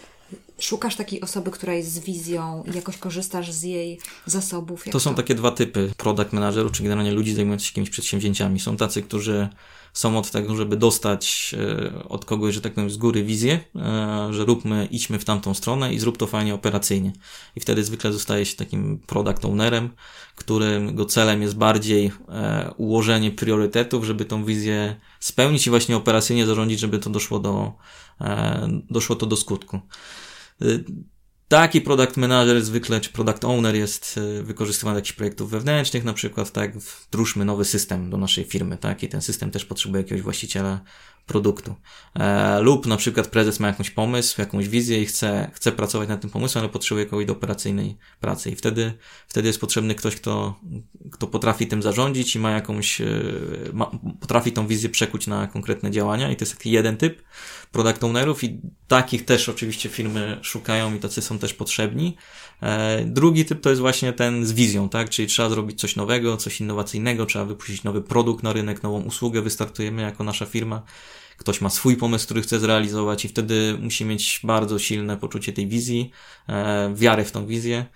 Speaker 1: szukasz takiej osoby, która jest z wizją i jakoś korzystasz z jej zasobów?
Speaker 3: To są to? takie dwa typy product managerów, czy generalnie ludzi zajmujących się jakimiś przedsięwzięciami. Są tacy, którzy są od tego, żeby dostać e, od kogoś, że tak powiem, z góry wizję, e, że róbmy, idźmy w tamtą stronę i zrób to fajnie operacyjnie. I wtedy zwykle zostaje się takim product ownerem, którym celem jest bardziej e, ułożenie priorytetów, żeby tą wizję spełnić i właśnie operacyjnie zarządzić, żeby to doszło do, doszło to do skutku. Taki product manager zwykle, czy product owner jest e, wykorzystywany do jakichś projektów wewnętrznych, na przykład, tak, wdróżmy nowy system do naszej firmy, tak, i ten system też potrzebuje jakiegoś właściciela produktu. E, lub na przykład prezes ma jakąś pomysł, jakąś wizję i chce, chce pracować nad tym pomysłem, ale potrzebuje kogoś do operacyjnej pracy. I wtedy, wtedy jest potrzebny ktoś, kto, kto potrafi tym zarządzić i ma jakąś, e, ma, potrafi tą wizję przekuć na konkretne działania. I to jest taki jeden typ product ownerów i takich też oczywiście firmy szukają i tacy są też potrzebni. E, drugi typ to jest właśnie ten z wizją, tak? Czyli trzeba zrobić coś nowego, coś innowacyjnego, trzeba wypuścić nowy produkt na rynek, nową usługę, wystartujemy jako nasza firma. Ktoś ma swój pomysł, który chce zrealizować i wtedy musi mieć bardzo silne poczucie tej wizji, e, wiarę w tą wizję.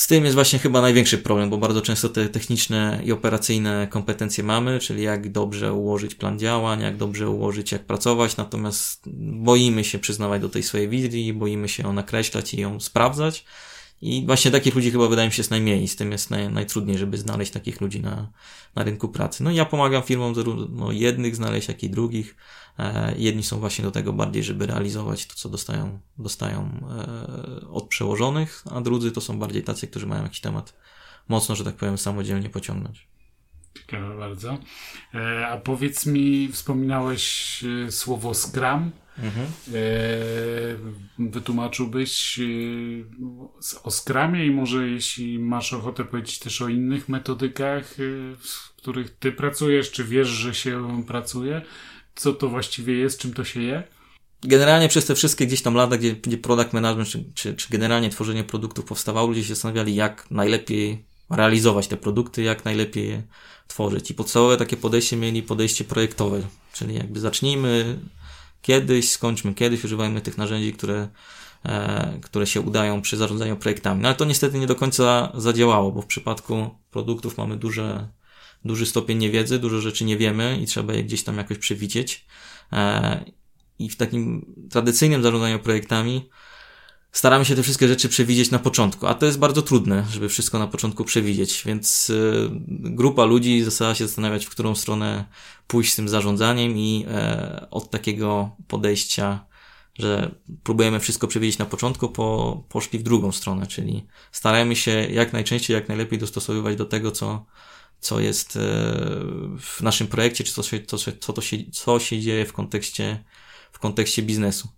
Speaker 3: Z tym jest właśnie chyba największy problem, bo bardzo często te techniczne i operacyjne kompetencje mamy, czyli jak dobrze ułożyć plan działań, jak dobrze ułożyć, jak pracować, natomiast boimy się przyznawać do tej swojej wizji, boimy się ją nakreślać i ją sprawdzać. I właśnie takich ludzi chyba wydaje mi się jest najmniej, z tym jest naj, najtrudniej, żeby znaleźć takich ludzi na, na rynku pracy. No ja pomagam firmom zarówno jednych znaleźć, jak i drugich. E, jedni są właśnie do tego bardziej, żeby realizować to, co dostają, dostają e, od przełożonych, a drudzy to są bardziej tacy, którzy mają jakiś temat mocno, że tak powiem, samodzielnie pociągnąć.
Speaker 2: Ciekawe bardzo. E, a powiedz mi, wspominałeś słowo Scrum. Mhm. Wytłumaczyłbyś o Scrumie i może jeśli masz ochotę powiedzieć też o innych metodykach, w których ty pracujesz, czy wiesz, że się pracuje, co to właściwie jest, czym to się je?
Speaker 3: generalnie przez te wszystkie gdzieś tam lata, gdzie, gdzie product management, czy, czy, czy generalnie tworzenie produktów powstawało, ludzie się zastanawiali, jak najlepiej realizować te produkty, jak najlepiej je tworzyć. I podstawowe takie podejście mieli podejście projektowe, czyli jakby zacznijmy kiedyś, skończmy kiedyś, używajmy tych narzędzi, które, e, które się udają przy zarządzaniu projektami. No ale to niestety nie do końca zadziałało, bo w przypadku produktów mamy duże, duży stopień niewiedzy, dużo rzeczy nie wiemy i trzeba je gdzieś tam jakoś przewidzieć. E, I w takim tradycyjnym zarządzaniu projektami staramy się te wszystkie rzeczy przewidzieć na początku, a to jest bardzo trudne, żeby wszystko na początku przewidzieć, więc y, grupa ludzi zaczęła się zastanawiać, w którą stronę pójść z tym zarządzaniem i e, od takiego podejścia, że próbujemy wszystko przewidzieć na początku, po, poszli w drugą stronę, czyli staramy się jak najczęściej, jak najlepiej dostosowywać do tego, co, co jest e, w naszym projekcie, czy co, się, co, co, to się, co się dzieje w kontekście, w kontekście biznesu.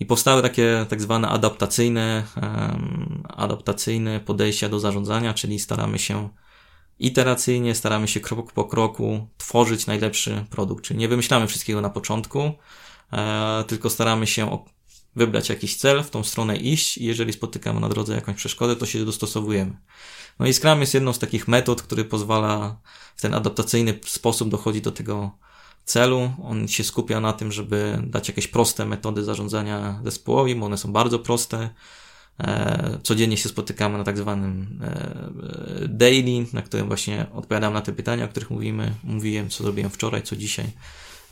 Speaker 3: I powstały takie tak zwane adaptacyjne, um, adaptacyjne podejścia do zarządzania, czyli staramy się iteracyjnie, staramy się krok po kroku tworzyć najlepszy produkt. Czyli nie wymyślamy wszystkiego na początku, e, tylko staramy się wybrać jakiś cel, w tą stronę iść i jeżeli spotykamy na drodze jakąś przeszkodę, to się dostosowujemy. No i Scrum jest jedną z takich metod, który pozwala w ten adaptacyjny sposób dochodzić do tego celu. On się skupia na tym, żeby dać jakieś proste metody zarządzania zespołowi, bo one są bardzo proste. E, codziennie się spotykamy na tak zwanym e, daily, na którym właśnie odpowiadam na te pytania, o których mówimy. Mówiłem, co zrobiłem wczoraj, co dzisiaj,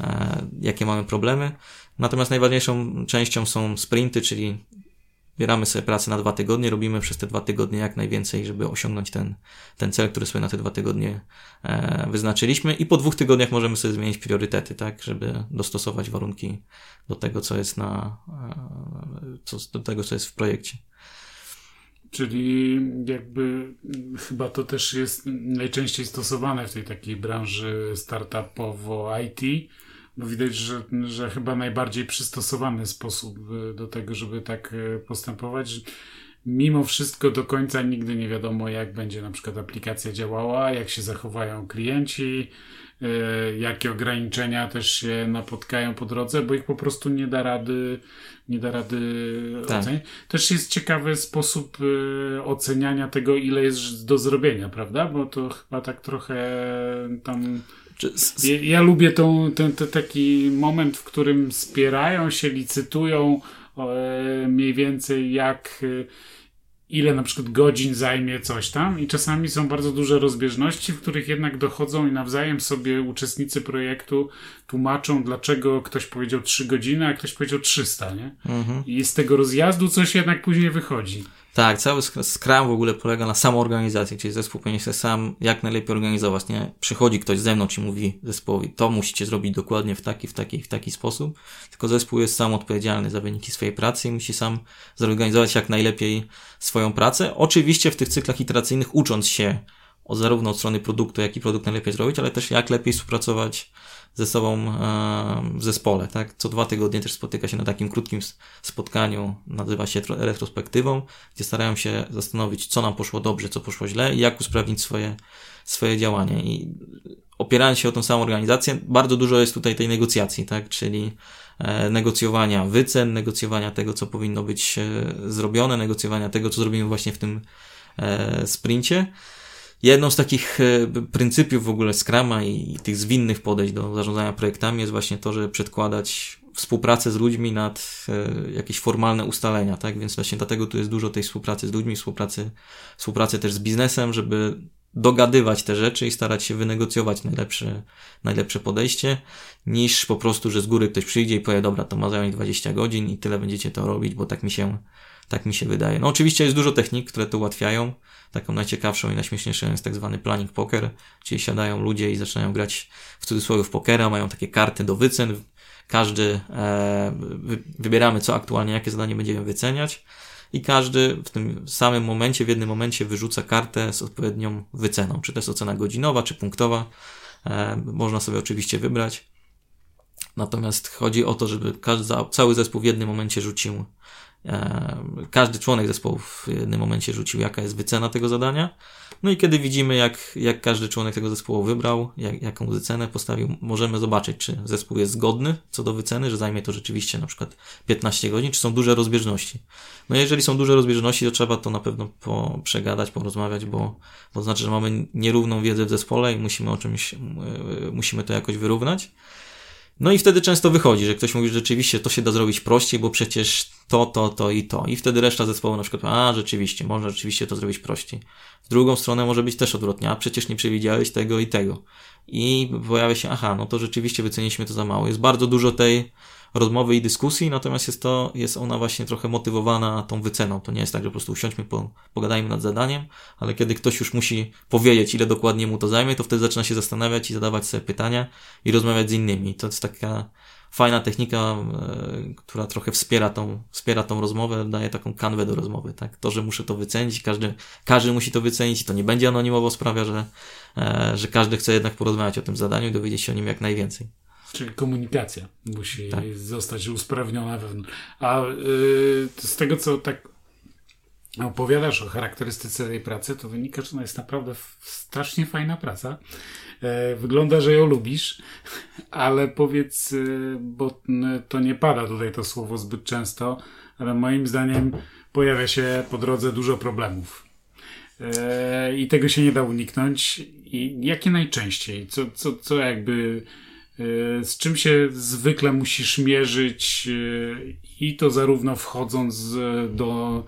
Speaker 3: e, jakie mamy problemy. Natomiast najważniejszą częścią są sprinty, czyli bieramy sobie pracę na dwa tygodnie, robimy przez te dwa tygodnie jak najwięcej, żeby osiągnąć ten, ten cel, który sobie na te dwa tygodnie e, wyznaczyliśmy i po dwóch tygodniach możemy sobie zmienić priorytety, tak, żeby dostosować warunki do tego, co jest na, e, co, do tego, co jest w projekcie.
Speaker 2: Czyli jakby chyba to też jest najczęściej stosowane w tej takiej branży startupowo IT, bo widać, że, że chyba najbardziej przystosowany sposób e, do tego, żeby tak e, postępować. Mimo wszystko do końca nigdy nie wiadomo, jak będzie na przykład aplikacja działała, jak się zachowają klienci, jakie ograniczenia też się napotkają po drodze, bo ich po prostu nie da rady, nie da rady tak. ocenić. Też jest ciekawy sposób oceniania tego, ile jest do zrobienia, prawda? Bo to chyba tak trochę tam ja, ja, lubię tą, ten, ten taki moment, w którym spierają się, licytują e, mniej więcej jak e, ile na przykład godzin zajmie coś tam i czasami są bardzo duże rozbieżności, w których jednak dochodzą i nawzajem sobie uczestnicy projektu tłumaczą, dlaczego ktoś powiedział 3 godziny, a ktoś powiedział 300, nie? Mhm. I z tego rozjazdu coś jednak później wychodzi.
Speaker 3: Tak, cały Scrum w ogóle polega na samoorganizacji, czyli zespół powinien się sam jak najlepiej organizować, nie? Przychodzi ktoś ze mną, i mówi zespołowi, to musicie zrobić dokładnie w taki, w taki, w taki sposób, tylko zespół jest sam odpowiedzialny za wyniki swojej pracy i musi sam zorganizować jak najlepiej swoją pracę. Oczywiście w tych cyklach iteracyjnych ucząc się o zarówno od strony produktu, jak i produkt najlepiej zrobić, ale też jak lepiej współpracować ze sobą e, w zespole, tak? Co dwa tygodnie też spotyka się na takim krótkim spotkaniu, nazywa się retrospektywą, gdzie starają się zastanowić, co nam poszło dobrze, co poszło źle i jak usprawnić swoje, swoje działanie. I opierając się o tą samą organizację, bardzo dużo jest tutaj tej negocjacji, tak? Czyli e, negocjowania wycen, negocjowania tego, co powinno być e, zrobione, negocjowania tego, co zrobimy właśnie w tym sprincie. Jedną z takich e, pryncypiów w ogóle Scrama i tych zwinnych podejść do zarządzania projektami jest właśnie to, żeby przedkładać współpracę z ludźmi nad e, jakieś formalne ustalenia, tak? Więc właśnie dlatego tu jest dużo tej współpracy z ludźmi, współpracy, współpracy też z biznesem, żeby dogadywać te rzeczy i starać się wynegocjować najlepsze, najlepsze podejście, niż po prostu, że z góry ktoś przyjdzie i powie, dobra, to ma zająć 20 godzin i tyle będziecie to robić, bo tak mi się, tak mi się wydaje. No oczywiście jest dużo technik, które to ułatwiają. Taką najciekawszą i najśmieszniejszą jest tak zwany planning poker, czyli siadają ludzie i zaczynają grać w cudzysłowie w pokera, mają takie karty do wycen. Każdy e, wybieramy, co aktualnie, jakie zadanie będziemy wyceniać i każdy w tym samym momencie, w jednym momencie wyrzuca kartę z odpowiednią wyceną. Czy to jest ocena godzinowa, czy punktowa. E, można sobie oczywiście wybrać. Natomiast chodzi o to, żeby każdy, cały zespół w jednym momencie rzucił, każdy członek zespołu w jednym momencie rzucił, jaka jest wycena tego zadania. No i kiedy widzimy, jak, jak każdy członek tego zespołu wybrał, jak, jaką wycenę postawił, możemy zobaczyć, czy zespół jest zgodny co do wyceny, że zajmie to rzeczywiście na przykład 15 godzin, czy są duże rozbieżności. No jeżeli są duże rozbieżności, to trzeba to na pewno po, przegadać, porozmawiać, bo to znaczy, że mamy nierówną wiedzę w zespole i musimy o czymś, yy, musimy to jakoś wyrównać. No i wtedy często wychodzi, że ktoś mówi, że rzeczywiście to się da zrobić prościej, bo przecież to, to, to i to. I wtedy reszta zespołu na przykład, a rzeczywiście, można rzeczywiście to zrobić prościej. W drugą stronę może być też odwrotnie, a przecież nie przewidziałeś tego i tego. I pojawia się, aha, no to rzeczywiście wyceniliśmy to za mało. Jest bardzo dużo tej rozmowy i dyskusji, natomiast jest to, jest ona właśnie trochę motywowana tą wyceną. To nie jest tak, że po prostu usiądźmy, po, pogadajmy nad zadaniem, ale kiedy ktoś już musi powiedzieć, ile dokładnie mu to zajmie, to wtedy zaczyna się zastanawiać i zadawać sobie pytania i rozmawiać z innymi. To jest taka fajna technika, e, która trochę wspiera tą, wspiera tą rozmowę, daje taką kanwę do rozmowy, tak? To, że muszę to wycenić, każdy, każdy musi to wycenić i to nie będzie anonimowo sprawia, że, e, że każdy chce jednak porozmawiać o tym zadaniu i dowiedzieć się o nim jak najwięcej.
Speaker 2: Czyli komunikacja musi tak. zostać usprawniona wewnątrz. A yy, z tego, co tak opowiadasz o charakterystyce tej pracy, to wynika, że ona jest naprawdę strasznie fajna praca. E, wygląda, że ją lubisz, ale powiedz, e, bo to nie pada tutaj to słowo zbyt często, ale moim zdaniem pojawia się po drodze dużo problemów. E, I tego się nie da uniknąć. I jakie najczęściej? Co, co, co jakby z czym się zwykle musisz mierzyć i to zarówno wchodząc do,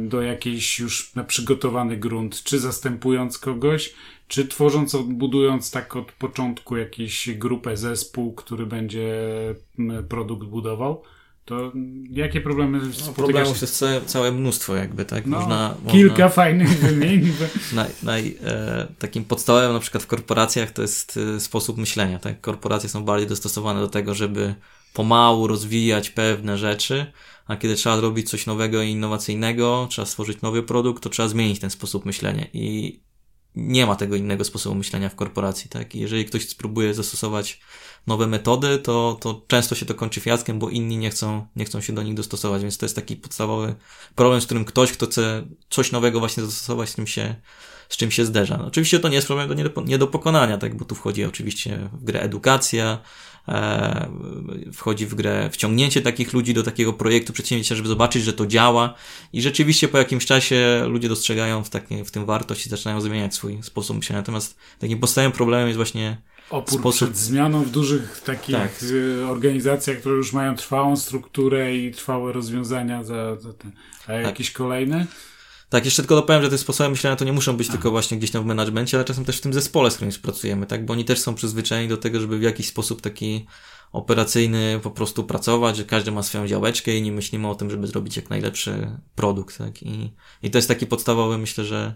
Speaker 2: do jakiejś już na przygotowany grunt, czy zastępując kogoś, czy tworząc, budując tak od początku jakąś grupę, zespół, który będzie produkt budował, to jakie problemy
Speaker 3: no, Problemów jest całe, całe mnóstwo jakby, tak?
Speaker 2: No, można, kilka można... fajnych wymienić.
Speaker 3: naj, naj, e, takim podstawowym na przykład w korporacjach to jest e, sposób myślenia, tak? Korporacje są bardziej dostosowane do tego, żeby pomału rozwijać pewne rzeczy, a kiedy trzeba zrobić coś nowego i innowacyjnego, trzeba stworzyć nowy produkt, to trzeba zmienić ten sposób myślenia i nie ma tego innego sposobu myślenia w korporacji, tak? I jeżeli ktoś spróbuje zastosować nowe metody, to, to często się to kończy fiaskiem, bo inni nie chcą, nie chcą się do nich dostosować, więc to jest taki podstawowy problem, z którym ktoś, kto chce coś nowego właśnie zastosować, z tym się, z czym się zderza. No, oczywiście to nie jest problem do, nie, do, nie do pokonania, tak? Bo tu wchodzi oczywiście w grę edukacja, wchodzi w grę wciągnięcie takich ludzi do takiego projektu przedsięwzięcia, żeby zobaczyć, że to działa i rzeczywiście po jakimś czasie ludzie dostrzegają w, takim, w tym wartość i zaczynają zmieniać swój sposób myślenia. Natomiast takim podstawowym problemem jest właśnie
Speaker 2: Opór sposób... przed zmianą w dużych takich tak. Y, organizacjach, które już mają trwałą strukturę i trwałe rozwiązania za, za ten. A tak. jakiś kolejny?
Speaker 3: Tak, jeszcze tylko dopowiem, że te sposoby myślenia to nie muszą być tylko właśnie gdzieś tam w menadżmencie, ale czasem też w tym zespole, z którym pracujemy, tak? Bo oni też są przyzwyczajeni do tego, żeby w jakiś sposób taki operacyjny po prostu pracować, że każdy ma swoją działeczkę i nie myślimy o tym, żeby zrobić jak najlepszy produkt, tak? I, i to jest taki podstawowy, myślę, że,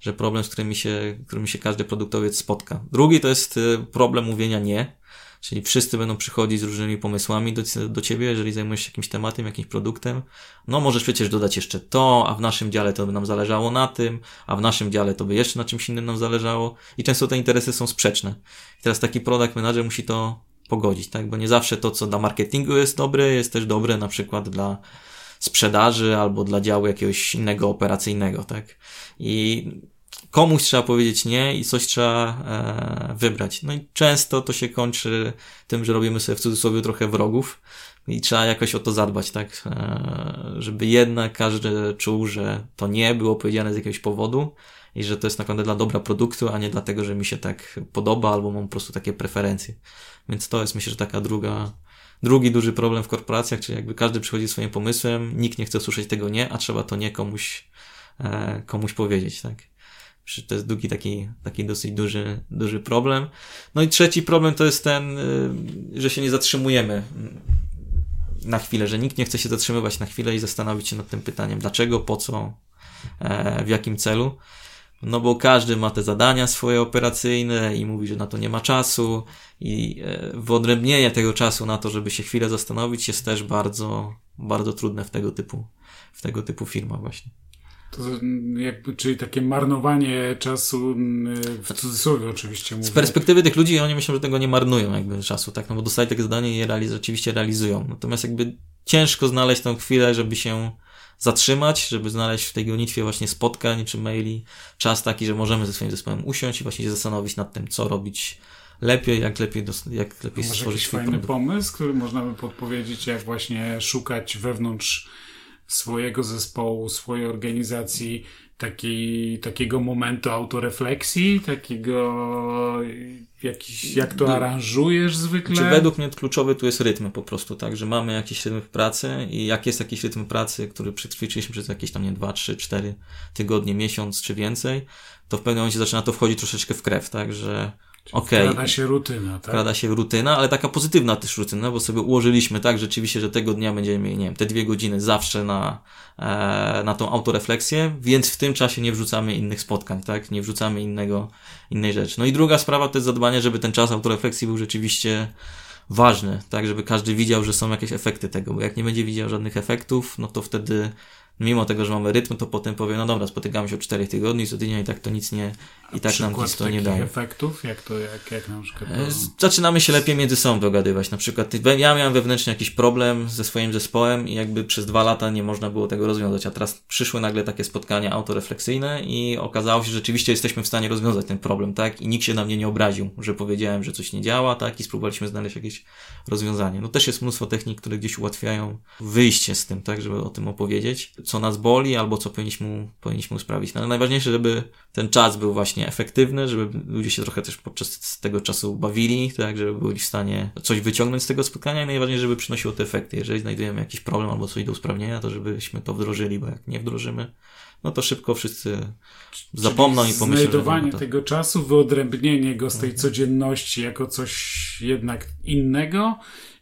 Speaker 3: że problem, z którym się, którym się każdy produktowiec spotka. Drugi to jest y, problem mówienia nie, Czyli wszyscy będą przychodzić z różnymi pomysłami do, do ciebie, jeżeli zajmujesz się jakimś tematem, jakimś produktem. No możesz przecież dodać jeszcze to, a w naszym dziale to by nam zależało na tym, a w naszym dziale to by jeszcze na czymś innym nam zależało. I często te interesy są sprzeczne. I teraz taki product manager musi to pogodzić, tak? Bo nie zawsze to, co dla marketingu jest dobre, jest też dobre na przykład dla sprzedaży albo dla działu jakiegoś innego operacyjnego, tak? I komuś trzeba powiedzieć nie i coś trzeba e, wybrać. No i często to się kończy tym, że robimy sobie w cudzysłowie trochę wrogów i trzeba jakoś o to zadbać, tak? E, żeby jednak każdy czuł, że to nie było powiedziane z jakiegoś powodu i że to jest naprawdę dla dobra produktu, a nie dlatego, że mi się tak podoba albo mam po prostu takie preferencje. Więc to jest myślę, że taka druga, drugi duży problem w korporacjach, czyli jakby każdy przychodzi swoim pomysłem, nikt nie chce słyszeć tego nie, a trzeba to nie komuś, e, komuś powiedzieć, tak? To jest drugi taki, taki dosyć duży, duży problem. No i trzeci problem to jest ten, y, że się nie zatrzymujemy na chwilę, że nikt nie chce się zatrzymywać na chwilę i zastanowić się nad tym pytaniem, dlaczego, po co, e, w jakim celu. No bo każdy ma te zadania swoje operacyjne i mówi, że na to nie ma czasu i e, wyodrębnienie tego czasu na to, żeby się chwilę zastanowić jest też bardzo, bardzo trudne w tego typu, w tego typu firmach właśnie.
Speaker 2: To jakby, czyli takie marnowanie czasu, w cudzysłowie oczywiście mówię.
Speaker 3: Z perspektywy tych ludzi oni myślą, że tego nie marnują jakby czasu, tak? No bo dostali takie zadanie i je realiz rzeczywiście realizują. Natomiast jakby ciężko znaleźć tą chwilę, żeby się zatrzymać, żeby znaleźć w tej gonitwie właśnie spotkań czy maili czas taki, że możemy ze swoim zespołem usiąść i właśnie się zastanowić nad tym, co robić lepiej, jak lepiej, jak lepiej stworzyć
Speaker 2: jakiś fajny produkt. pomysł, który można by podpowiedzieć, jak właśnie szukać wewnątrz swojego zespołu, swojej organizacji taki, takiego momentu autorefleksji, takiego jakiś, jak to aranżujesz zwykle?
Speaker 3: Czy według mnie kluczowy tu jest rytm po prostu, tak, że mamy jakiś rytm pracy i jak jest jakiś rytm pracy, który przećwiczyliśmy przez jakieś tam, nie 2, 3, 4 tygodnie, miesiąc czy więcej, to w pewnym momencie zaczyna to wchodzić troszeczkę w krew, tak, że
Speaker 2: Okej. Okay. się rutyna, tak?
Speaker 3: Wkrada się rutyna, ale taka pozytywna też rutyna, bo sobie ułożyliśmy tak rzeczywiście, że tego dnia będziemy mieli, nie wiem, te dwie godziny zawsze na, e, na tą autorefleksję, więc w tym czasie nie wrzucamy innych spotkań, tak? Nie wrzucamy innego, innej rzeczy. No i druga sprawa to jest zadbanie, żeby ten czas autorefleksji był rzeczywiście ważny, tak? Żeby każdy widział, że są jakieś efekty tego, bo jak nie będzie widział żadnych efektów, no to wtedy mimo tego, że mamy rytm, to potem powie, no dobra, spotykamy się o czterech tygodni, co tydzień i tak to nic nie, i tak nam nic to nie daje.
Speaker 2: efektów? Jak to, jak, jak na przykład? To...
Speaker 3: Zaczynamy się lepiej między sobą dogadywać. Na przykład ja miałem wewnętrznie jakiś problem ze swoim zespołem i jakby przez dwa lata nie można było tego rozwiązać, a teraz przyszły nagle takie spotkania autorefleksyjne i okazało się, że rzeczywiście jesteśmy w stanie rozwiązać ten problem, tak? I nikt się na mnie nie obraził, że powiedziałem, że coś nie działa, tak? I spróbowaliśmy znaleźć jakieś rozwiązanie. No też jest mnóstwo technik, które gdzieś ułatwiają wyjście z tym, tak? Żeby o tym opowiedzieć co nas boli, albo co powinniśmy, powinniśmy sprawić. No, ale najważniejsze, żeby ten czas był właśnie efektywny, żeby ludzie się trochę też podczas tego czasu bawili, tak, żeby byli w stanie coś wyciągnąć z tego spotkania i najważniejsze, żeby przynosiło te efekty. Jeżeli znajdujemy jakiś problem albo coś do usprawnienia, to żebyśmy to wdrożyli, bo jak nie wdrożymy, no to szybko wszyscy zapomną Czyli i pomyślą.
Speaker 2: Znajdowanie to... tego czasu, wyodrębnienie go z tej mhm. codzienności jako coś jednak innego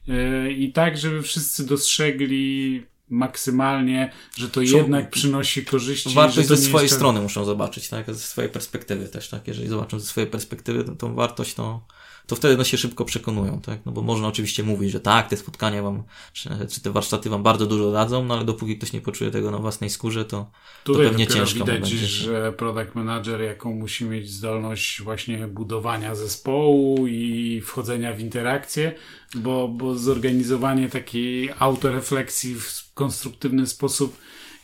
Speaker 2: yy, i tak, żeby wszyscy dostrzegli maksymalnie, że to jednak przynosi korzyści.
Speaker 3: Wartość ze swojej jeszcze... strony muszą zobaczyć, tak? Ze swojej perspektywy też, tak? Jeżeli zobaczą ze swojej perspektywy tą, tą wartość, to to wtedy no się szybko przekonują, tak? No bo można oczywiście mówić, że tak, te spotkania wam, czy, czy te warsztaty wam bardzo dużo dadzą, no ale dopóki ktoś nie poczuje tego na własnej skórze, to, Tutaj to pewnie ciężko
Speaker 2: widać,
Speaker 3: będzie.
Speaker 2: że product manager, jaką musi mieć zdolność właśnie budowania zespołu i wchodzenia w interakcję, bo, bo zorganizowanie takiej autorefleksji w konstruktywny sposób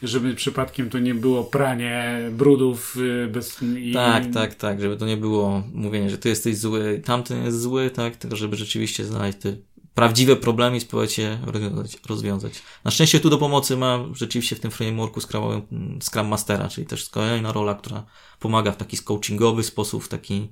Speaker 2: żeby przypadkiem to nie było pranie brudów y, bez...
Speaker 3: Tak, tak, tak, żeby to nie było mówienie, że ty jesteś zły, tamten jest zły, tak, tylko żeby rzeczywiście znaleźć te prawdziwe problemy i spróbować je rozwiązać, rozwiązać. Na szczęście tu do pomocy ma rzeczywiście w tym frameworku Scrum, Scrum Mastera, czyli też kolejna rola, która pomaga w taki coachingowy sposób, w taki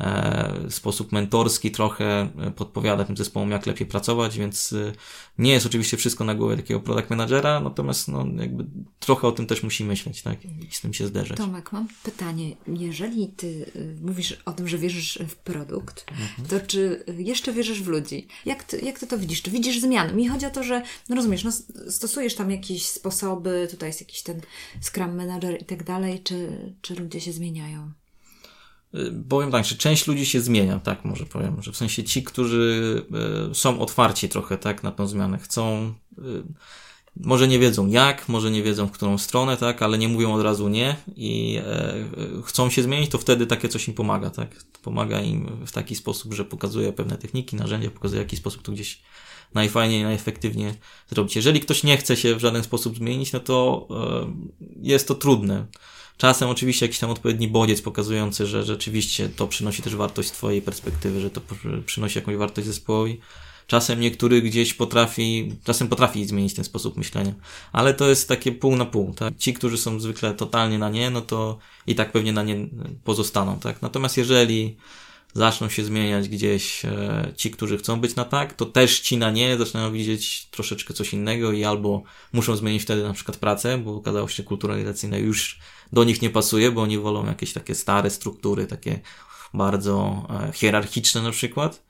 Speaker 3: E, sposób mentorski trochę e, podpowiada tym zespołom, jak lepiej pracować, więc e, nie jest oczywiście wszystko na głowie takiego product managera, natomiast no, jakby trochę o tym też musi myśleć, tak, i z tym się zderzyć.
Speaker 1: Tomek, mam pytanie. Jeżeli ty mówisz o tym, że wierzysz w produkt, mhm. to czy jeszcze wierzysz w ludzi? Jak ty, jak ty to widzisz? Czy widzisz zmiany? Mi chodzi o to, że, no rozumiesz, no, stosujesz tam jakieś sposoby, tutaj jest jakiś ten Scrum Manager i tak dalej, czy, czy ludzie się zmieniają?
Speaker 3: Y, powiem tak, że część ludzi się zmienia, tak może powiem, że w sensie ci, którzy y, są otwarci trochę, tak, na tą zmianę, chcą, y, może nie wiedzą jak, może nie wiedzą w którą stronę, tak, ale nie mówią od razu nie i chcą się zmienić, to wtedy takie coś im pomaga, tak, pomaga im w taki sposób, że pokazuje pewne techniki, narzędzia, pokazuje w jaki sposób to gdzieś najfajniej, najefektywniej zrobić. Jeżeli ktoś nie chce się w żaden sposób zmienić, no to jest to trudne. Czasem oczywiście jakiś tam odpowiedni bodziec pokazujący, że rzeczywiście to przynosi też wartość z Twojej perspektywy, że to przynosi jakąś wartość zespołowi. Czasem niektóry gdzieś potrafi, czasem potrafi zmienić ten sposób myślenia, ale to jest takie pół na pół, tak? Ci, którzy są zwykle totalnie na nie, no to i tak pewnie na nie pozostaną, tak? Natomiast jeżeli zaczną się zmieniać gdzieś e, ci, którzy chcą być na tak, to też ci na nie zaczynają widzieć troszeczkę coś innego i albo muszą zmienić wtedy na przykład pracę, bo okazało się, że kultura już do nich nie pasuje, bo oni wolą jakieś takie stare struktury, takie bardzo e, hierarchiczne na przykład.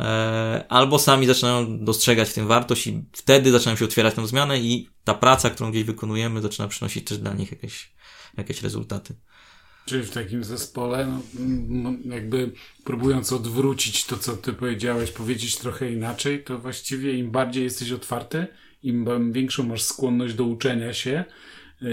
Speaker 3: E, albo sami zaczynają dostrzegać w tym wartość i wtedy zaczynają się otwierać tą zmianę i ta praca, którą gdzieś wykonujemy, zaczyna przynosić też dla nich jakieś, jakieś rezultaty.
Speaker 2: Czyli w takim zespole, no, jakby próbując odwrócić to, co ty powiedziałeś, powiedzieć trochę inaczej, to właściwie im bardziej jesteś otwarty, im większą masz skłonność do uczenia się,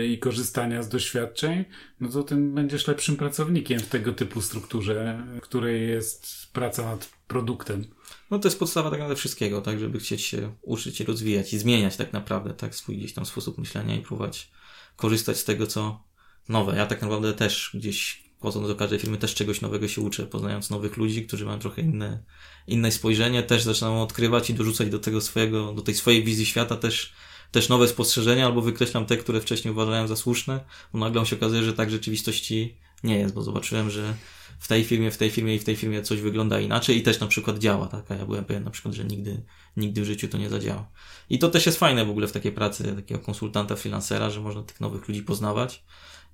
Speaker 2: i korzystania z doświadczeń, no to tym będziesz lepszym pracownikiem w tego typu strukturze, której jest praca nad produktem.
Speaker 3: No to jest podstawa tak naprawdę wszystkiego, tak, żeby chcieć się uczyć rozwijać i zmieniać tak naprawdę, tak, swój gdzieś tam sposób myślenia i próbować korzystać z tego, co nowe. Ja tak naprawdę też gdzieś wchodząc do każdej firmy też czegoś nowego się uczę, poznając nowych ludzi, którzy mają trochę inne, inne spojrzenie, też zaczynam odkrywać i dorzucać do tego swojego, do tej swojej wizji świata też, też nowe spostrzeżenia, albo wykreślam te, które wcześniej uważałem za słuszne, bo nagle się okazuje, że tak rzeczywistości nie jest, bo zobaczyłem, że w tej firmie, w tej firmie i w tej firmie coś wygląda inaczej i też na przykład działa, tak? A ja byłem pewien na przykład, że nigdy, nigdy w życiu to nie zadziała. I to też jest fajne w ogóle w takiej pracy takiego konsultanta, freelancera, że można tych nowych ludzi poznawać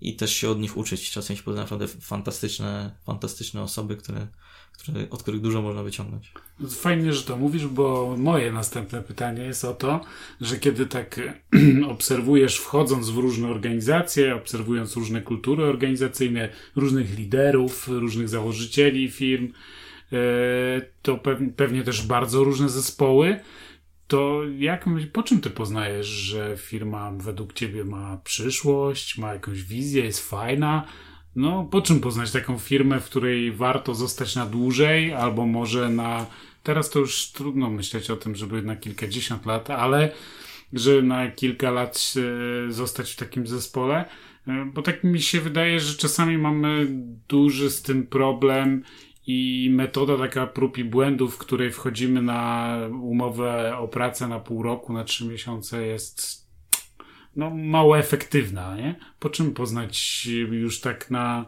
Speaker 3: i też się od nich uczyć. Czasem się pozna naprawdę fantastyczne, fantastyczne osoby, które, które, od których dużo można wyciągnąć.
Speaker 2: Fajnie, że to mówisz, bo moje następne pytanie jest o to, że kiedy tak obserwujesz, wchodząc w różne organizacje, obserwując różne kultury organizacyjne, różnych liderów, różnych założycieli firm, e, to pewnie też bardzo różne zespoły, to jak, po czym ty poznajesz, że firma według ciebie ma przyszłość, ma jakąś wizję, jest fajna? No, po czym poznać taką firmę, w której warto zostać na dłużej, albo może na. Teraz to już trudno myśleć o tym, żeby na kilkadziesiąt lat, ale że na kilka lat e, zostać w takim zespole. E, bo tak mi się wydaje, że czasami mamy duży z tym problem i metoda taka prób i błędów, w której wchodzimy na umowę o pracę na pół roku, na trzy miesiące jest no, mało efektywna, nie? Po czym poznać już tak na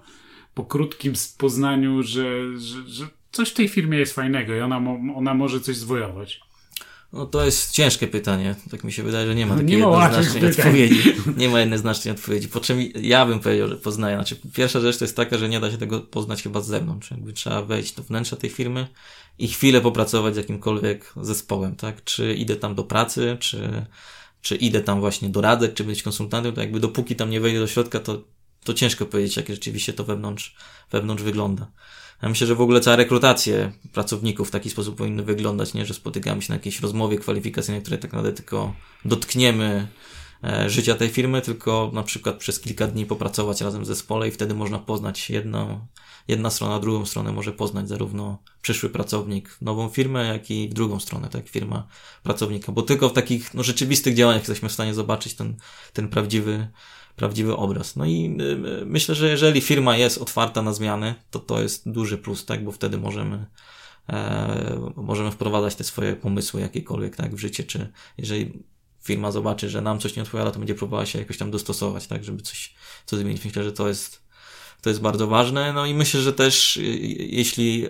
Speaker 2: po krótkim poznaniu, że, że, że coś w tej firmie jest fajnego i ona, ona może coś zwojować.
Speaker 3: No to jest ciężkie pytanie. Tak mi się wydaje, że nie ma no, takiej jednoznacznej odpowiedzi. Nie ma jednoznacznej odpowiedzi. Po czym ja bym powiedział, że poznaję. Znaczy, pierwsza rzecz to jest taka, że nie da się tego poznać chyba z zewnątrz. Jakby trzeba wejść do wnętrza tej firmy i chwilę popracować z jakimkolwiek zespołem, tak? Czy idę tam do pracy, czy, czy idę tam właśnie do radek, czy być konsultantem, to jakby dopóki tam nie wejdę do środka, to, to ciężko powiedzieć, jak rzeczywiście to wewnątrz, wewnątrz wygląda. Ja myślę, że w ogóle cała rekrutację pracowników w taki sposób powinny wyglądać, nie, że spotykamy się na jakiejś rozmowie kwalifikacyjnej, której tak naprawdę tylko dotkniemy e, życia tej firmy, tylko na przykład przez kilka dni popracować razem w zespole i wtedy można poznać jedną, jedna strona, drugą stronę może poznać zarówno przyszły pracownik nową firmę, jak i drugą stronę, tak, firma pracownika, bo tylko w takich no, rzeczywistych działaniach jesteśmy w stanie zobaczyć ten, ten prawdziwy prawdziwy obraz. No i y, y, myślę, że jeżeli firma jest otwarta na zmiany, to to jest duży plus, tak, bo wtedy możemy e, możemy wprowadzać te swoje pomysły jakiekolwiek, tak, w życie, czy jeżeli firma zobaczy, że nam coś nie odpowiada, to będzie próbowała się jakoś tam dostosować, tak, żeby coś, coś zmienić. Myślę, że to jest, to jest bardzo ważne. No i myślę, że też y, jeśli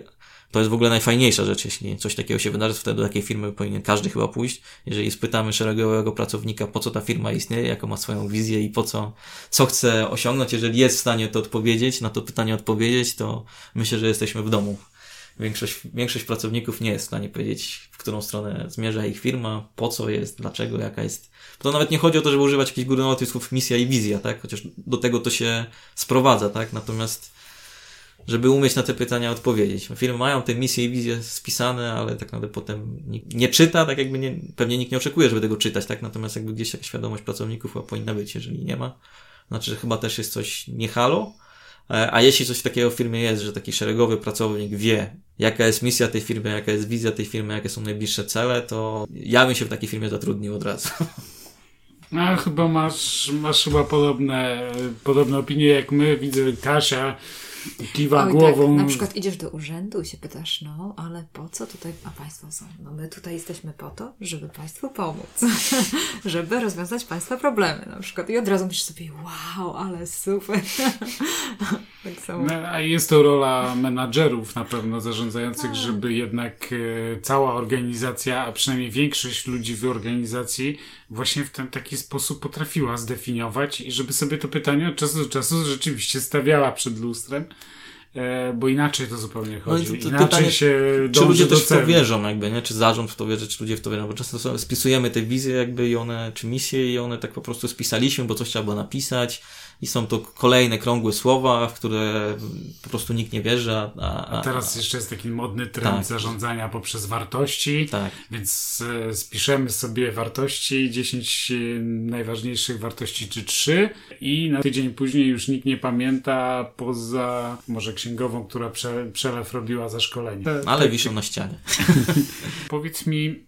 Speaker 3: to jest w ogóle najfajniejsza rzecz, jeśli coś takiego się wydarzy, wtedy do takiej firmy powinien każdy chyba pójść. Jeżeli spytamy szeregowego pracownika, po co ta firma istnieje, jaką ma swoją wizję i po co, co chce osiągnąć, jeżeli jest w stanie to odpowiedzieć, na to pytanie odpowiedzieć, to myślę, że jesteśmy w domu. Większość, większość pracowników nie jest w stanie powiedzieć, w którą stronę zmierza ich firma, po co jest, dlaczego, jaka jest. To nawet nie chodzi o to, żeby używać jakichś górnolotnych słów misja i wizja, tak? Chociaż do tego to się sprowadza, tak? Natomiast żeby umieć na te pytania odpowiedzieć. Firmy mają te misje i wizje spisane, ale tak naprawdę potem nikt nie czyta, tak jakby nie, pewnie nikt nie oczekuje, żeby tego czytać, tak? Natomiast jakby gdzieś taka świadomość pracowników chyba powinna być, jeżeli nie ma. Znaczy, że chyba też jest coś nie halo. E, a jeśli coś takiego w firmie jest, że taki szeregowy pracownik wie, jaka jest misja tej firmy, jaka jest wizja tej firmy, jakie są najbliższe cele, to ja bym się w takiej firmie zatrudnił od razu.
Speaker 2: No, chyba masz, masz chyba podobne, podobne opinie jak my. Widzę Kasia Kiwa Oj, tak, głową.
Speaker 1: Tak. Na przykład idziesz do urzędu i się pytasz, no ale po co tutaj, a Państwo są? No my tutaj jesteśmy po to, żeby Państwu pomóc, żeby rozwiązać Państwa problemy na przykład. I od razu myślisz sobie, wow, ale super.
Speaker 2: tak samo. No, a jest to rola menadżerów na pewno zarządzających, tak. żeby jednak e, cała organizacja, a przynajmniej większość ludzi w organizacji właśnie w ten taki sposób potrafiła zdefiniować i żeby sobie to pytanie od czasu do czasu rzeczywiście stawiała przed lustrem e, bo inaczej to zupełnie
Speaker 3: No
Speaker 2: chodzi.
Speaker 3: to- to
Speaker 2: inaczej
Speaker 3: pytanie,
Speaker 2: się
Speaker 3: Czy ludzie
Speaker 2: do
Speaker 3: też w to wierzą, jakby, nie? Czy zarząd w to wierzy, czy ludzie w to wierzą? Bo często spisujemy te wizje, jakby i one, czy misje, i one tak po prostu spisaliśmy, bo coś trzeba było napisać, i są to kolejne krągłe słowa, w które po prostu nikt nie wierzy. A, a,
Speaker 2: A teraz jeszcze jest taki modny trend
Speaker 3: Tak.
Speaker 2: zarządzania poprzez wartości.
Speaker 3: Tak.
Speaker 2: Więc e, spiszemy sobie wartości, 10 e, najważniejszych wartości czy 3 i na tydzień później już nikt nie pamięta poza może księgową, która prze, przelew robiła za szkolenie.
Speaker 3: Ale
Speaker 2: Tak,
Speaker 3: wiszą na ścianie.
Speaker 2: Powiedz mi,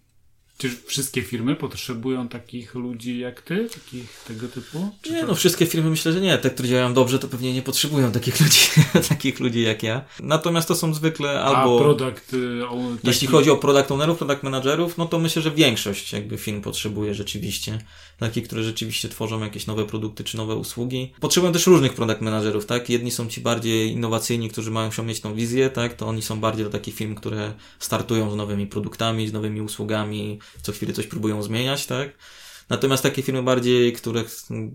Speaker 2: czy wszystkie firmy potrzebują takich ludzi jak ty? Takich tego typu? Czy
Speaker 3: Nie,
Speaker 2: to-
Speaker 3: no wszystkie firmy myślę, że nie. Te, które działają dobrze, to pewnie nie potrzebują takich ludzi, takich ludzi jak ja. Natomiast to są zwykle albo...
Speaker 2: A produkt... y, taki-
Speaker 3: Jeśli chodzi o product ownerów, product managerów, no to myślę, że większość jakby firm potrzebuje rzeczywiście. Takie, które rzeczywiście tworzą jakieś nowe produkty czy nowe usługi. Potrzebują też różnych product managerów, tak? Jedni są ci bardziej innowacyjni, którzy mają mieć tą wizję, tak? To oni są bardziej do takich firm, które startują z nowymi produktami, z nowymi usługami, co chwilę coś próbują zmieniać, tak? Natomiast takie firmy bardziej, które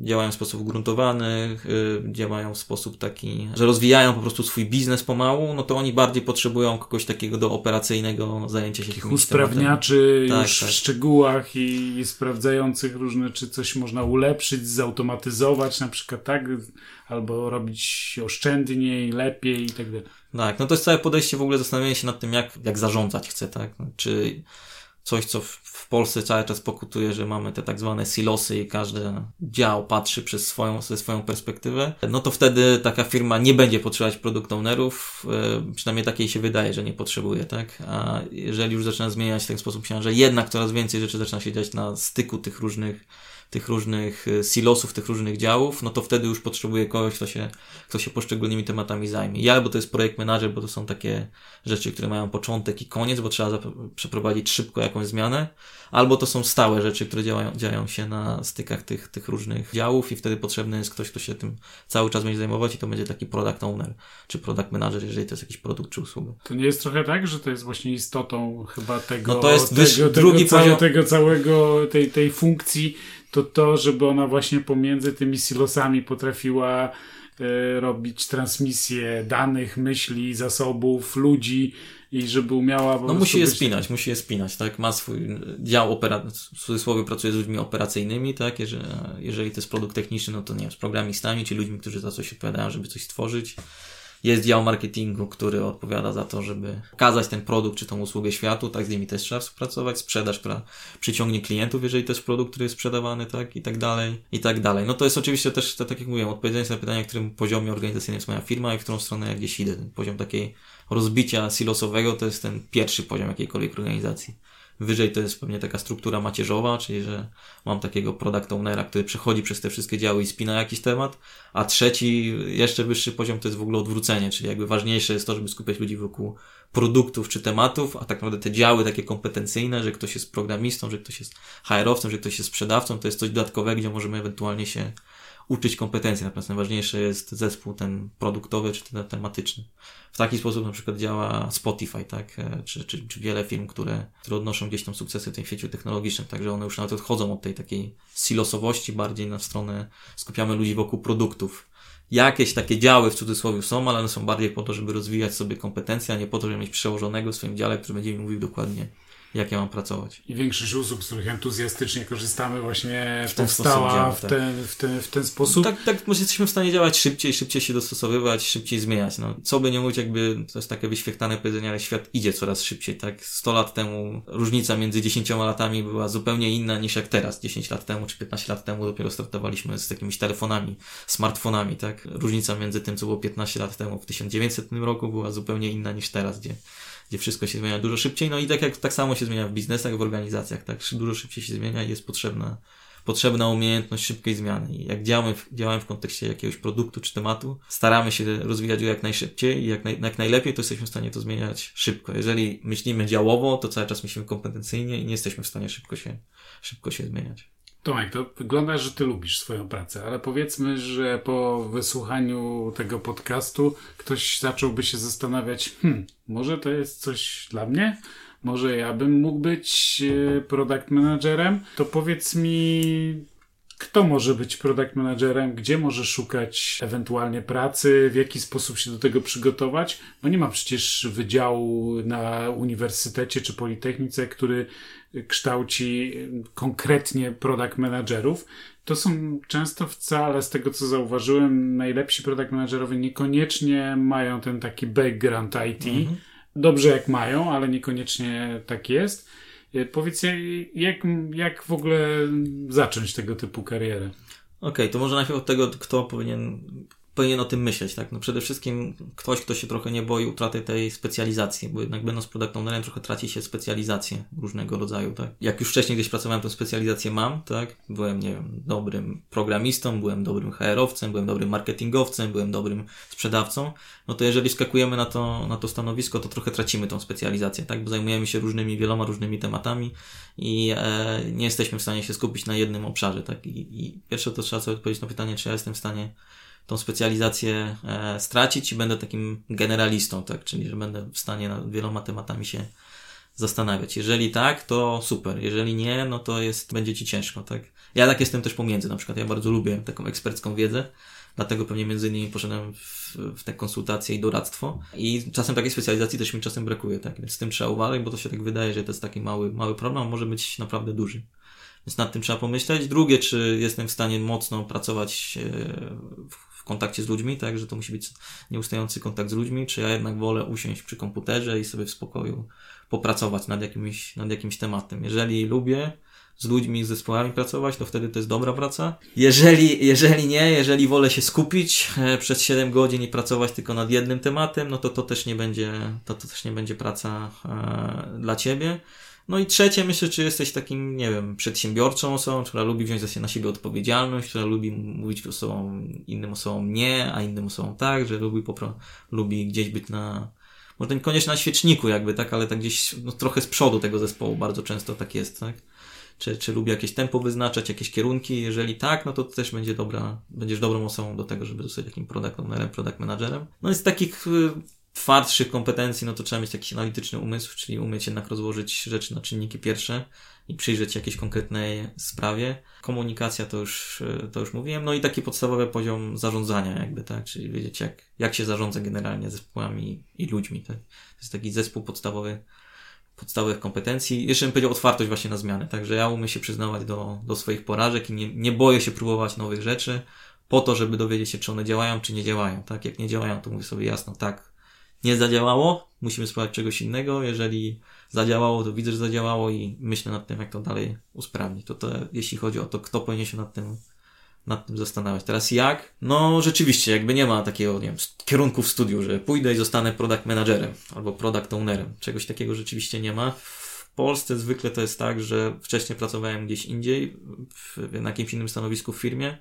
Speaker 3: działają w sposób ugruntowany, yy, działają w sposób taki, że rozwijają po prostu swój biznes pomału, no to oni bardziej potrzebują kogoś takiego do operacyjnego zajęcia się
Speaker 2: takich usprawniaczy
Speaker 3: Tak,
Speaker 2: już
Speaker 3: tak.
Speaker 2: w szczegółach i, i sprawdzających różne, czy coś można ulepszyć, zautomatyzować na przykład, tak? Albo robić oszczędniej, lepiej i tak dalej.
Speaker 3: Tak, no to jest całe podejście w ogóle zastanowienie się nad tym, jak, jak zarządzać chcę, tak? Czy coś, co w, Polsce cały czas pokutuje, że mamy te tak zwane silosy i każdy dział patrzy przez swoją, ze swoją perspektywę, no to wtedy taka firma nie będzie potrzebować product ownerów, e, przynajmniej takiej się wydaje, że nie potrzebuje, tak? A jeżeli już zaczyna zmieniać w ten sposób się, że jednak coraz więcej rzeczy zaczyna się dziać na styku tych różnych tych różnych e, silosów, tych różnych działów, no to wtedy już potrzebuje kogoś, kto się, kto się poszczególnymi tematami zajmie. Ja, bo to jest projekt menadżer, bo to są takie rzeczy, które mają początek i koniec, bo trzeba przeprowadzić szybko jakąś zmianę, albo to są stałe rzeczy, które działają, dzieją się na stykach tych, tych różnych działów i wtedy potrzebny jest ktoś, kto się tym cały czas będzie zajmować i to będzie taki product owner, czy product manager, jeżeli to jest jakiś produkt czy usługa.
Speaker 2: To nie jest trochę tak, że to jest właśnie istotą chyba tego,
Speaker 3: No to jest
Speaker 2: tego, tego,
Speaker 3: drugi
Speaker 2: całe,
Speaker 3: poziom-
Speaker 2: tego całego, tej, tej funkcji, to to, żeby ona właśnie pomiędzy tymi silosami potrafiła e, robić transmisję danych, myśli, zasobów, ludzi i żeby umiała
Speaker 3: No musi je spinać, musi je spinać, tak? Ma swój dział operacyjny, w cudzysłowie pracuje z ludźmi operacyjnymi, tak? Jeżeli, jeżeli to jest produkt techniczny, no to nie wiem, z programistami, czy ludźmi, którzy za coś odpowiadają, żeby coś stworzyć. Jest dział marketingu, który odpowiada za to, żeby pokazać ten produkt czy tą usługę światu, tak? Z nimi też trzeba współpracować. Sprzedaż, która przyciągnie klientów, jeżeli to jest produkt, który jest sprzedawany, tak? I tak dalej, i tak dalej. No to jest oczywiście też, tak jak mówiłem, odpowiedzenie na pytanie, w którym poziomie organizacyjnym jest moja firma i w którą stronę gdzieś idę. Ten poziom takiej rozbicia silosowego to jest ten pierwszy poziom jakiejkolwiek organizacji. Wyżej to jest pewnie taka struktura macierzowa, czyli że mam takiego product ownera, który przechodzi przez te wszystkie działy i spina jakiś temat, a trzeci, jeszcze wyższy poziom to jest w ogóle odwrócenie, czyli jakby ważniejsze jest to, żeby skupiać ludzi wokół produktów czy tematów, a tak naprawdę te działy takie kompetencyjne, że ktoś jest programistą, że ktoś jest HR-owcem, że ktoś jest sprzedawcą, to jest coś dodatkowego, gdzie możemy ewentualnie się uczyć kompetencji, natomiast najważniejszy jest zespół ten produktowy czy ten tematyczny. W taki sposób na przykład działa Spotify, tak? E, Czy, czy, czy wiele firm, które, które odnoszą gdzieś tam sukcesy w tym świecie technologicznym, także one już nawet odchodzą od tej takiej silosowości bardziej na stronę, skupiamy ludzi wokół produktów. Jakieś takie działy w cudzysłowie są, ale one są bardziej po to, żeby rozwijać sobie kompetencje, a nie po to, żeby mieć przełożonego w swoim dziale, który będzie mi mówił dokładnie, jak ja mam pracować.
Speaker 2: I większość usług, z których entuzjastycznie korzystamy, właśnie
Speaker 3: W ten
Speaker 2: powstała w,
Speaker 3: tak.
Speaker 2: ten, w, ten, w ten sposób.
Speaker 3: Tak, tak, może jesteśmy w stanie działać szybciej, szybciej się dostosowywać, szybciej zmieniać. No, co by nie mówić, jakby to jest takie wyświechtane powiedzenie, ale świat idzie coraz szybciej, tak? 100 lat temu różnica między 10 latami była zupełnie inna niż jak teraz. 10 lat temu czy 15 lat temu dopiero startowaliśmy z jakimiś telefonami, smartfonami, tak? Różnica między tym, co było 15 lat temu w 1900 roku była zupełnie inna niż teraz, gdzie gdzie wszystko się zmienia dużo szybciej, no i tak jak tak samo się zmienia w biznesach, w organizacjach, tak dużo szybciej się zmienia i jest potrzebna potrzebna umiejętność szybkiej zmiany. I jak działamy w, działamy w kontekście jakiegoś produktu czy tematu, staramy się rozwijać go jak najszybciej i jak, naj, jak najlepiej, to jesteśmy w stanie to zmieniać szybko. Jeżeli myślimy działowo, to cały czas myślimy kompetencyjnie i nie jesteśmy w stanie szybko się, szybko się zmieniać.
Speaker 2: Tomek, to wygląda, że ty lubisz swoją pracę, ale powiedzmy, że po wysłuchaniu tego podcastu ktoś zacząłby się zastanawiać, hmm, może to jest coś dla mnie? Może ja bym mógł być e, product managerem? To powiedz mi, kto może być product managerem, gdzie może szukać ewentualnie pracy, w jaki sposób się do tego przygotować. No nie ma przecież wydziału na uniwersytecie czy politechnice, który kształci konkretnie product managerów. To są często wcale, z tego co zauważyłem, najlepsi product managerowie niekoniecznie mają ten taki background IT. Mhm. Dobrze jak mają, ale niekoniecznie tak jest. E, powiedz, jak, jak w ogóle zacząć tego typu karierę? Okej,
Speaker 3: okay, to może najpierw od tego, kto powinien powinien o tym myśleć, tak? No przede wszystkim ktoś, kto się trochę nie boi utraty tej specjalizacji, bo jednak będąc product ownerem trochę traci się specjalizację różnego rodzaju, tak? Jak już wcześniej gdzieś pracowałem, tę specjalizację mam, tak? Byłem, nie wiem, dobrym programistą, byłem dobrym HR-owcem, byłem dobrym marketingowcem, byłem dobrym sprzedawcą, no to jeżeli skakujemy na to, na to stanowisko, to trochę tracimy tą specjalizację, tak? Bo zajmujemy się różnymi, wieloma różnymi tematami i e, nie jesteśmy w stanie się skupić na jednym obszarze, tak? I, i pierwsze to trzeba sobie odpowiedzieć na pytanie, czy ja jestem w stanie tą specjalizację e, stracić i będę takim generalistą, tak? Czyli, że będę w stanie nad wieloma tematami się zastanawiać. Jeżeli tak, to super. Jeżeli nie, no to jest, będzie ci ciężko, tak? Ja tak jestem też pomiędzy, na przykład ja bardzo lubię taką ekspercką wiedzę, dlatego pewnie między innymi poszedłem w, w te konsultacje i doradztwo i czasem takiej specjalizacji też mi czasem brakuje, tak? Więc z tym trzeba uważać, bo to się tak wydaje, że to jest taki mały, mały problem, a może być naprawdę duży. Więc nad tym trzeba pomyśleć. Drugie, czy jestem w stanie mocno pracować e, w kontakcie z ludźmi, tak, że to musi być nieustający kontakt z ludźmi, czy ja jednak wolę usiąść przy komputerze i sobie w spokoju popracować nad jakimś, nad jakimś tematem. Jeżeli lubię z ludźmi, z zespołami pracować, to wtedy to jest dobra praca. Jeżeli, jeżeli nie, jeżeli wolę się skupić e, przez 7 godzin i pracować tylko nad jednym tematem, no to to też nie będzie, to, to też nie będzie praca e, dla ciebie. No i trzecie, myślę, czy jesteś takim, nie wiem, przedsiębiorczą osobą, która lubi wziąć na siebie odpowiedzialność, która lubi mówić osobom, innym osobom nie, a innym osobom tak, że lubi popro, lubi gdzieś być na, może niekoniecznie na świeczniku jakby, tak, ale tak gdzieś no, trochę z przodu tego zespołu bardzo często tak jest, tak. Czy, czy lubi jakieś tempo wyznaczać, jakieś kierunki? Jeżeli tak, no to też będzie dobra, będziesz dobrą osobą do tego, żeby zostać takim product ownerem, product managerem. No i z takich y, twardszych kompetencji, no to trzeba mieć jakiś analityczny umysł, czyli umieć jednak rozłożyć rzeczy na czynniki pierwsze i przyjrzeć się jakiejś konkretnej sprawie. Komunikacja to już, to już mówiłem. No i taki podstawowy poziom zarządzania jakby, tak? Czyli wiedzieć jak, jak się zarządza generalnie zespołami i ludźmi, tak? To jest taki zespół podstawowy, podstawowych kompetencji. Jeszcze bym powiedział otwartość właśnie na zmiany, także ja umiem się przyznawać do, do swoich porażek i nie, nie boję się próbować nowych rzeczy po to, żeby dowiedzieć się, czy one działają, czy nie działają, tak? Jak nie działają, to mówię sobie jasno, tak, nie zadziałało, musimy spróbować czegoś innego. Jeżeli zadziałało, to widzę, że zadziałało i myślę nad tym, jak to dalej usprawnić. To, to jeśli chodzi o to, kto powinien się nad tym, nad tym zastanawiać. Teraz jak? No rzeczywiście, jakby nie ma takiego, nie wiem, kierunku w studiu, że pójdę i zostanę product managerem albo product ownerem. Czegoś takiego rzeczywiście nie ma. W Polsce zwykle to jest tak, że wcześniej pracowałem gdzieś indziej, w, na jakimś innym stanowisku w firmie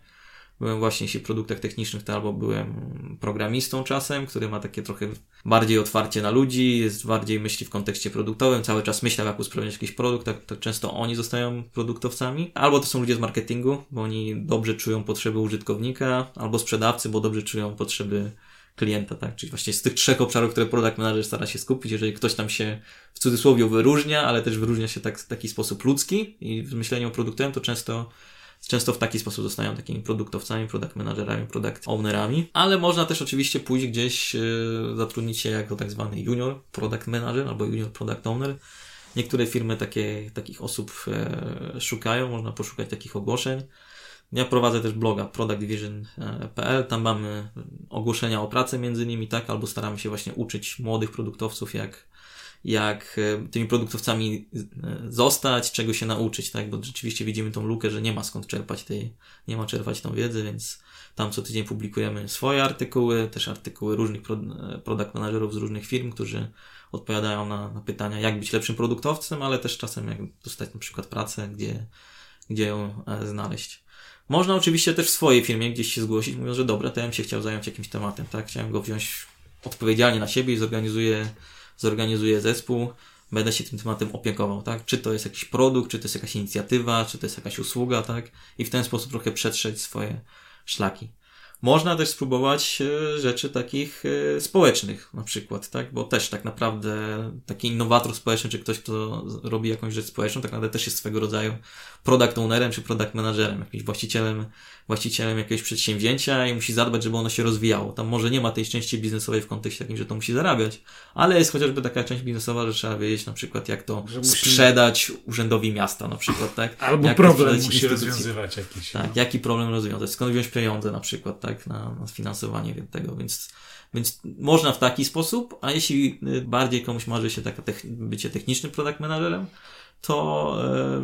Speaker 3: byłem właśnie jeśli w produktach technicznych, to albo byłem programistą czasem, który ma takie trochę bardziej otwarcie na ludzi, jest bardziej myśli w kontekście produktowym, cały czas myślał, jak usprawnić jakiś produkt, tak, to często oni zostają produktowcami. Albo to są ludzie z marketingu, bo oni dobrze czują potrzeby użytkownika, albo sprzedawcy, bo dobrze czują potrzeby klienta, tak? Czyli właśnie z tych trzech obszarów, które product manager stara się skupić, jeżeli ktoś tam się w cudzysłowie wyróżnia, ale też wyróżnia się tak, w taki sposób ludzki i w myśleniu o produktem, to często Często w taki sposób zostają takimi produktowcami, product managerami, product ownerami, ale można też oczywiście pójść gdzieś, yy, zatrudnić się jako tak zwany junior product manager albo junior product owner. Niektóre firmy takie, takich osób e, szukają, można poszukać takich ogłoszeń. Ja prowadzę też bloga productvision.pl, tam mamy ogłoszenia o pracę między innymi, tak, albo staramy się właśnie uczyć młodych produktowców, jak jak e, tymi produktowcami e, zostać, czego się nauczyć, tak? Bo rzeczywiście widzimy tą lukę, że nie ma skąd czerpać tej, nie ma czerpać tą wiedzę, więc tam co tydzień publikujemy swoje artykuły, też artykuły różnych e, product managerów z różnych firm, którzy odpowiadają na, na pytania, jak być lepszym produktowcem, ale też czasem jak dostać na przykład pracę, gdzie, gdzie ją znaleźć. Można oczywiście też w swojej firmie gdzieś się zgłosić, mówiąc, że dobra, to ja bym się chciał zająć jakimś tematem, tak? Chciałem go wziąć odpowiedzialnie na siebie i zorganizuję zorganizuję zespół, będę się tym tematem opiekował, tak? Czy to jest jakiś produkt, czy to jest jakaś inicjatywa, czy to jest jakaś usługa, tak? I w ten sposób trochę przetrzeć swoje szlaki. Można też spróbować e, rzeczy takich e, społecznych, na przykład, tak? Bo też tak naprawdę taki innowator społeczny, czy ktoś, kto robi jakąś rzecz społeczną, tak naprawdę też jest swego rodzaju product ownerem, czy product managerem, jakimś właścicielem, właścicielem jakiegoś przedsięwzięcia i musi zadbać, żeby ono się rozwijało. Tam może nie ma tej części biznesowej w kontekście takim, że to musi zarabiać, ale jest chociażby taka część biznesowa, że trzeba wiedzieć na przykład, jak to sprzedać urzędowi miasta, na przykład, tak?
Speaker 2: Albo
Speaker 3: jak
Speaker 2: problem musi rozwiązywać jakiś.
Speaker 3: Tak, no. jaki problem rozwiązać, skąd wziąć pieniądze na przykład, tak? Tak, na, na sfinansowanie tego, więc, więc można w taki sposób, a jeśli y, bardziej komuś marzy się taka tech, bycie technicznym product managerem, to e,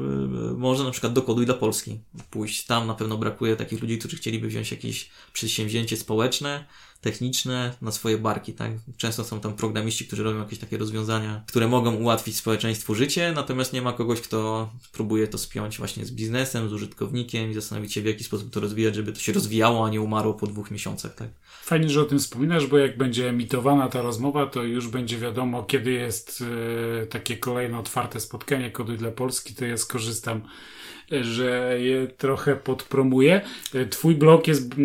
Speaker 3: można na przykład do kodu dla Polski pójść. Tam na pewno brakuje takich ludzi, którzy chcieliby wziąć jakieś przedsięwzięcie społeczne, techniczne na swoje barki, tak? Często są tam programiści, którzy robią jakieś takie rozwiązania, które mogą ułatwić społeczeństwu życie, natomiast nie ma kogoś, kto próbuje to spiąć właśnie z biznesem, z użytkownikiem i zastanowić się, w jaki sposób to rozwijać, żeby to się rozwijało, a nie umarło po dwóch miesiącach, tak?
Speaker 2: Fajnie, że o tym wspominasz, bo jak będzie emitowana ta rozmowa, to już będzie wiadomo, kiedy jest e, takie kolejne otwarte spotkanie Kodu dla Polski, to ja skorzystam że je trochę podpromuję. Twój blog jest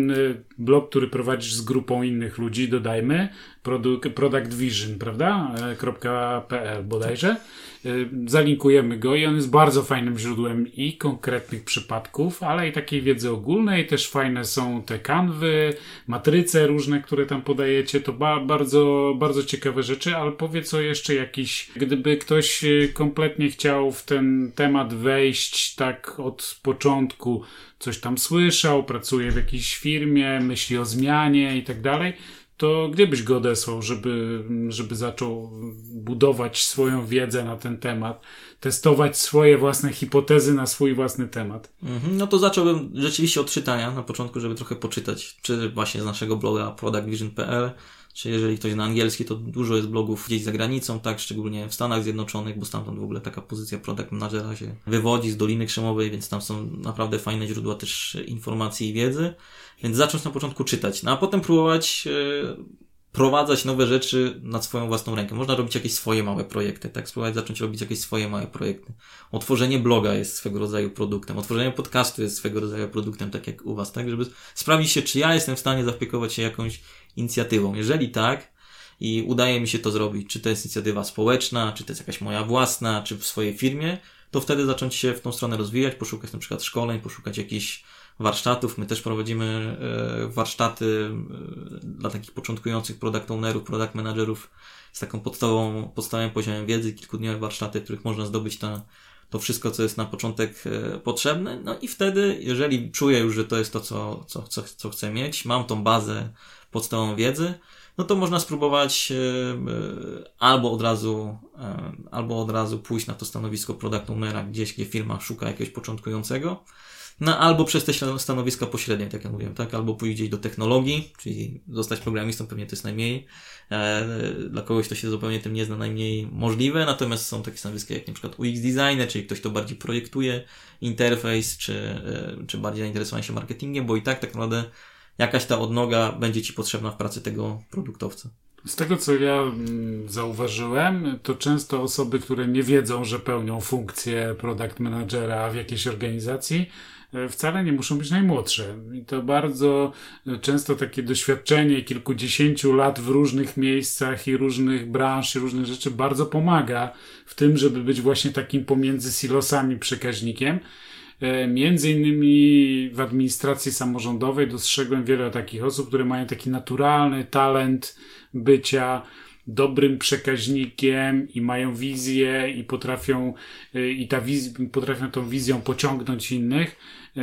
Speaker 2: blog, który prowadzisz z grupą innych ludzi, dodajmy. Product Vision, prawda? .pl bodajże. Y, zalinkujemy go i on jest bardzo fajnym źródłem i konkretnych przypadków, ale i takiej wiedzy ogólnej. Też fajne są te kanwy, matryce różne, które tam podajecie. To ba bardzo, bardzo ciekawe rzeczy, ale powiedz o jeszcze jakiś, gdyby ktoś kompletnie chciał w ten temat wejść tak od początku, coś tam słyszał, pracuje w jakiejś firmie, myśli o zmianie i tak dalej, to gdzie byś go odesłał, żeby, żeby zaczął budować swoją wiedzę na ten temat, testować swoje własne hipotezy na swój własny temat?
Speaker 3: Mhm, no to zacząłbym rzeczywiście od czytania na początku, żeby trochę poczytać, czy właśnie z naszego bloga productvision.pl, czy jeżeli ktoś na angielski, to dużo jest blogów gdzieś za granicą, tak, szczególnie w Stanach Zjednoczonych, bo stamtąd w ogóle taka pozycja product managera się wywodzi z Doliny Krzemowej, więc tam są naprawdę fajne źródła też informacji i wiedzy. Więc zacząć na początku czytać, no a potem próbować e, prowadzać nowe rzeczy na swoją własną rękę. Można robić jakieś swoje małe projekty, tak? Spróbować zacząć robić jakieś swoje małe projekty. Otworzenie bloga jest swego rodzaju produktem, otworzenie podcastu jest swego rodzaju produktem, tak jak u Was, tak? Żeby sprawdzić się, czy ja jestem w stanie zaopiekować się jakąś inicjatywą. Jeżeli tak, i udaje mi się to zrobić, czy to jest inicjatywa społeczna, czy to jest jakaś moja własna, czy w swojej firmie, to wtedy zacząć się w tą stronę rozwijać, poszukać na przykład szkoleń, poszukać jakichś warsztatów. My też prowadzimy e, warsztaty e, dla takich początkujących product ownerów, product managerów z taką podstawową, podstawowym poziomem wiedzy, kilkudniowe warsztaty, w których można zdobyć ta, to wszystko, co jest na początek e, potrzebne. No i wtedy, jeżeli czuję już, że to jest to, co, co, co, co chcę mieć, mam tą bazę podstawową wiedzy, no to można spróbować albo od razu, albo od razu pójść na to stanowisko product ownera gdzieś, gdzie firma szuka jakiegoś początkującego, no albo przez te stanowiska pośrednie, tak jak mówiłem, tak? Albo pójść do technologii, czyli zostać programistą, pewnie to jest najmniej. E, dla kogoś, kto się zupełnie tym nie zna, najmniej możliwe, natomiast są takie stanowiska jak na przykład UX designer, czyli ktoś, kto bardziej projektuje interfejs, czy, e, czy bardziej zainteresowanie się marketingiem, bo i tak tak naprawdę jakaś ta odnoga będzie Ci potrzebna w pracy tego produktowca.
Speaker 2: Z tego, co ja mm, zauważyłem, to często osoby, które nie wiedzą, że pełnią funkcję product managera w jakiejś organizacji, wcale nie muszą być najmłodsze. I to bardzo e, często takie doświadczenie kilkudziesięciu lat w różnych miejscach i różnych branż i różnych rzeczy bardzo pomaga w tym, żeby być właśnie takim pomiędzy silosami przekaźnikiem. E, między innymi w administracji samorządowej dostrzegłem wiele takich osób, które mają taki naturalny talent bycia dobrym przekaźnikiem i mają wizję i potrafią i ta wiz- potrafią tą wizją pociągnąć innych. E,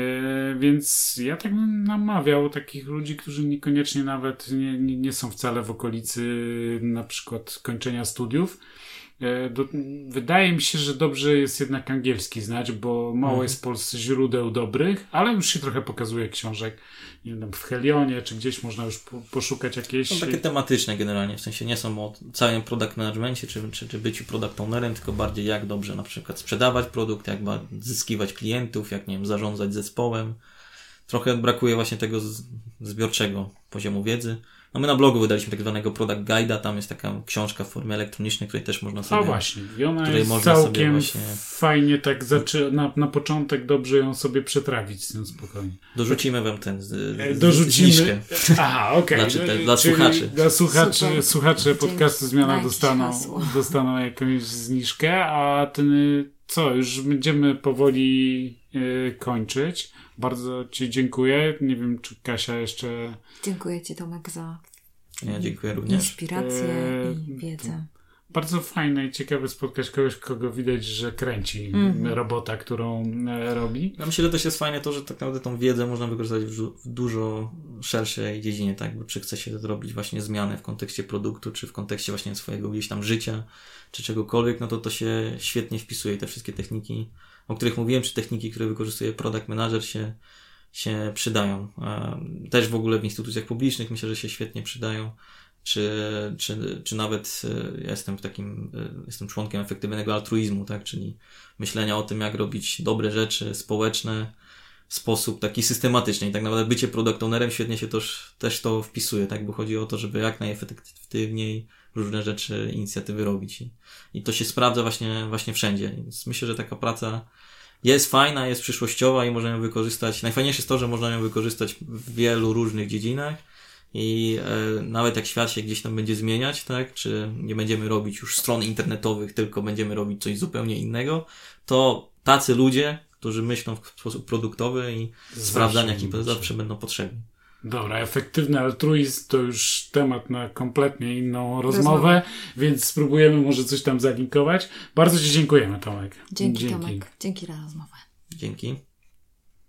Speaker 2: więc ja tak bym namawiał takich ludzi, którzy niekoniecznie nawet nie, nie, nie są wcale w okolicy na przykład kończenia studiów, do, wydaje mi się, że dobrze jest jednak angielski znać, bo mało mhm. jest w Polsce źródeł dobrych, ale już się trochę pokazuje książek. Nie wiem, w Helionie czy gdzieś można już po, poszukać jakieś.
Speaker 3: Są takie tematyczne generalnie, w sensie nie są o całym product managementie czy, czy, czy byciu product ownerem, tylko bardziej jak dobrze na przykład sprzedawać produkt, jak zyskiwać klientów, jak nie wiem, zarządzać zespołem. Trochę brakuje właśnie tego zbiorczego poziomu wiedzy. No my na blogu wydaliśmy tak zwanego Product Guide'a, tam jest taka książka w formie elektronicznej, której też można sobie...
Speaker 2: O właśnie, i ona jest całkiem fajnie tak zaczy... na, na początek dobrze ją sobie przetrawić z tym spokojnie.
Speaker 3: Dorzucimy wam ten z,
Speaker 2: E,
Speaker 3: z,
Speaker 2: Dorzucimy.
Speaker 3: zniżkę.
Speaker 2: Aha, okej.
Speaker 3: Dla
Speaker 2: E,
Speaker 3: dla
Speaker 2: czyli
Speaker 3: słuchaczy.
Speaker 2: Dla słuchaczy,
Speaker 1: Super.
Speaker 2: podcastu Zmiana dostaną, dostaną jakąś zniżkę, a ten, y, co, już będziemy powoli y, kończyć. Bardzo Ci dziękuję. Nie wiem, czy Kasia jeszcze...
Speaker 1: Dziękuję Ci Tomek za
Speaker 3: Ja dziękuję również.
Speaker 1: inspirację
Speaker 2: Eee,
Speaker 1: i wiedzę.
Speaker 2: Bardzo fajne i ciekawe spotkać kogoś, kogo widać, że kręci
Speaker 1: Mhm.
Speaker 2: robota, którą e, robi.
Speaker 3: Ja myślę, że też jest fajne to, że tak naprawdę tą wiedzę można wykorzystać w dużo szerszej dziedzinie, tak? Bo czy chce się zrobić właśnie zmianę w kontekście produktu, czy w kontekście właśnie swojego gdzieś tam życia, czy czegokolwiek, no to to się świetnie wpisuje. Te wszystkie techniki, o których mówiłem, czy techniki, które wykorzystuje product manager się, się przydają. Em, Też w ogóle w instytucjach publicznych myślę, że się świetnie przydają. Czy, czy, czy nawet e, ja jestem takim, e, jestem członkiem efektywnego altruizmu, tak? Czyli myślenia o tym, jak robić dobre rzeczy społeczne w sposób taki systematyczny. I tak naprawdę bycie product ownerem świetnie się też, też to wpisuje, tak? Bo chodzi o to, żeby jak najefektywniej różne rzeczy, inicjatywy robić. I, i to się sprawdza właśnie, właśnie wszędzie. Więc myślę, że taka praca jest fajna, jest przyszłościowa i można ją wykorzystać. Najfajniejsze jest to, że można ją wykorzystać w wielu różnych dziedzinach. I e, nawet jak świat się gdzieś tam będzie zmieniać, tak, czy nie będziemy robić już stron internetowych, tylko będziemy robić coś zupełnie innego, to tacy ludzie, którzy myślą w sposób produktowy i sprawdzania,
Speaker 2: będzie.
Speaker 3: zawsze będą potrzebni.
Speaker 2: Dobra, efektywny altruizm to już temat na kompletnie inną rozmowę,
Speaker 1: Rozmowę.
Speaker 2: więc spróbujemy może coś tam zalinkować. Bardzo Ci dziękujemy, Tomek.
Speaker 1: Dzięki, Tomek. Dzięki za rozmowę.
Speaker 3: Dzięki.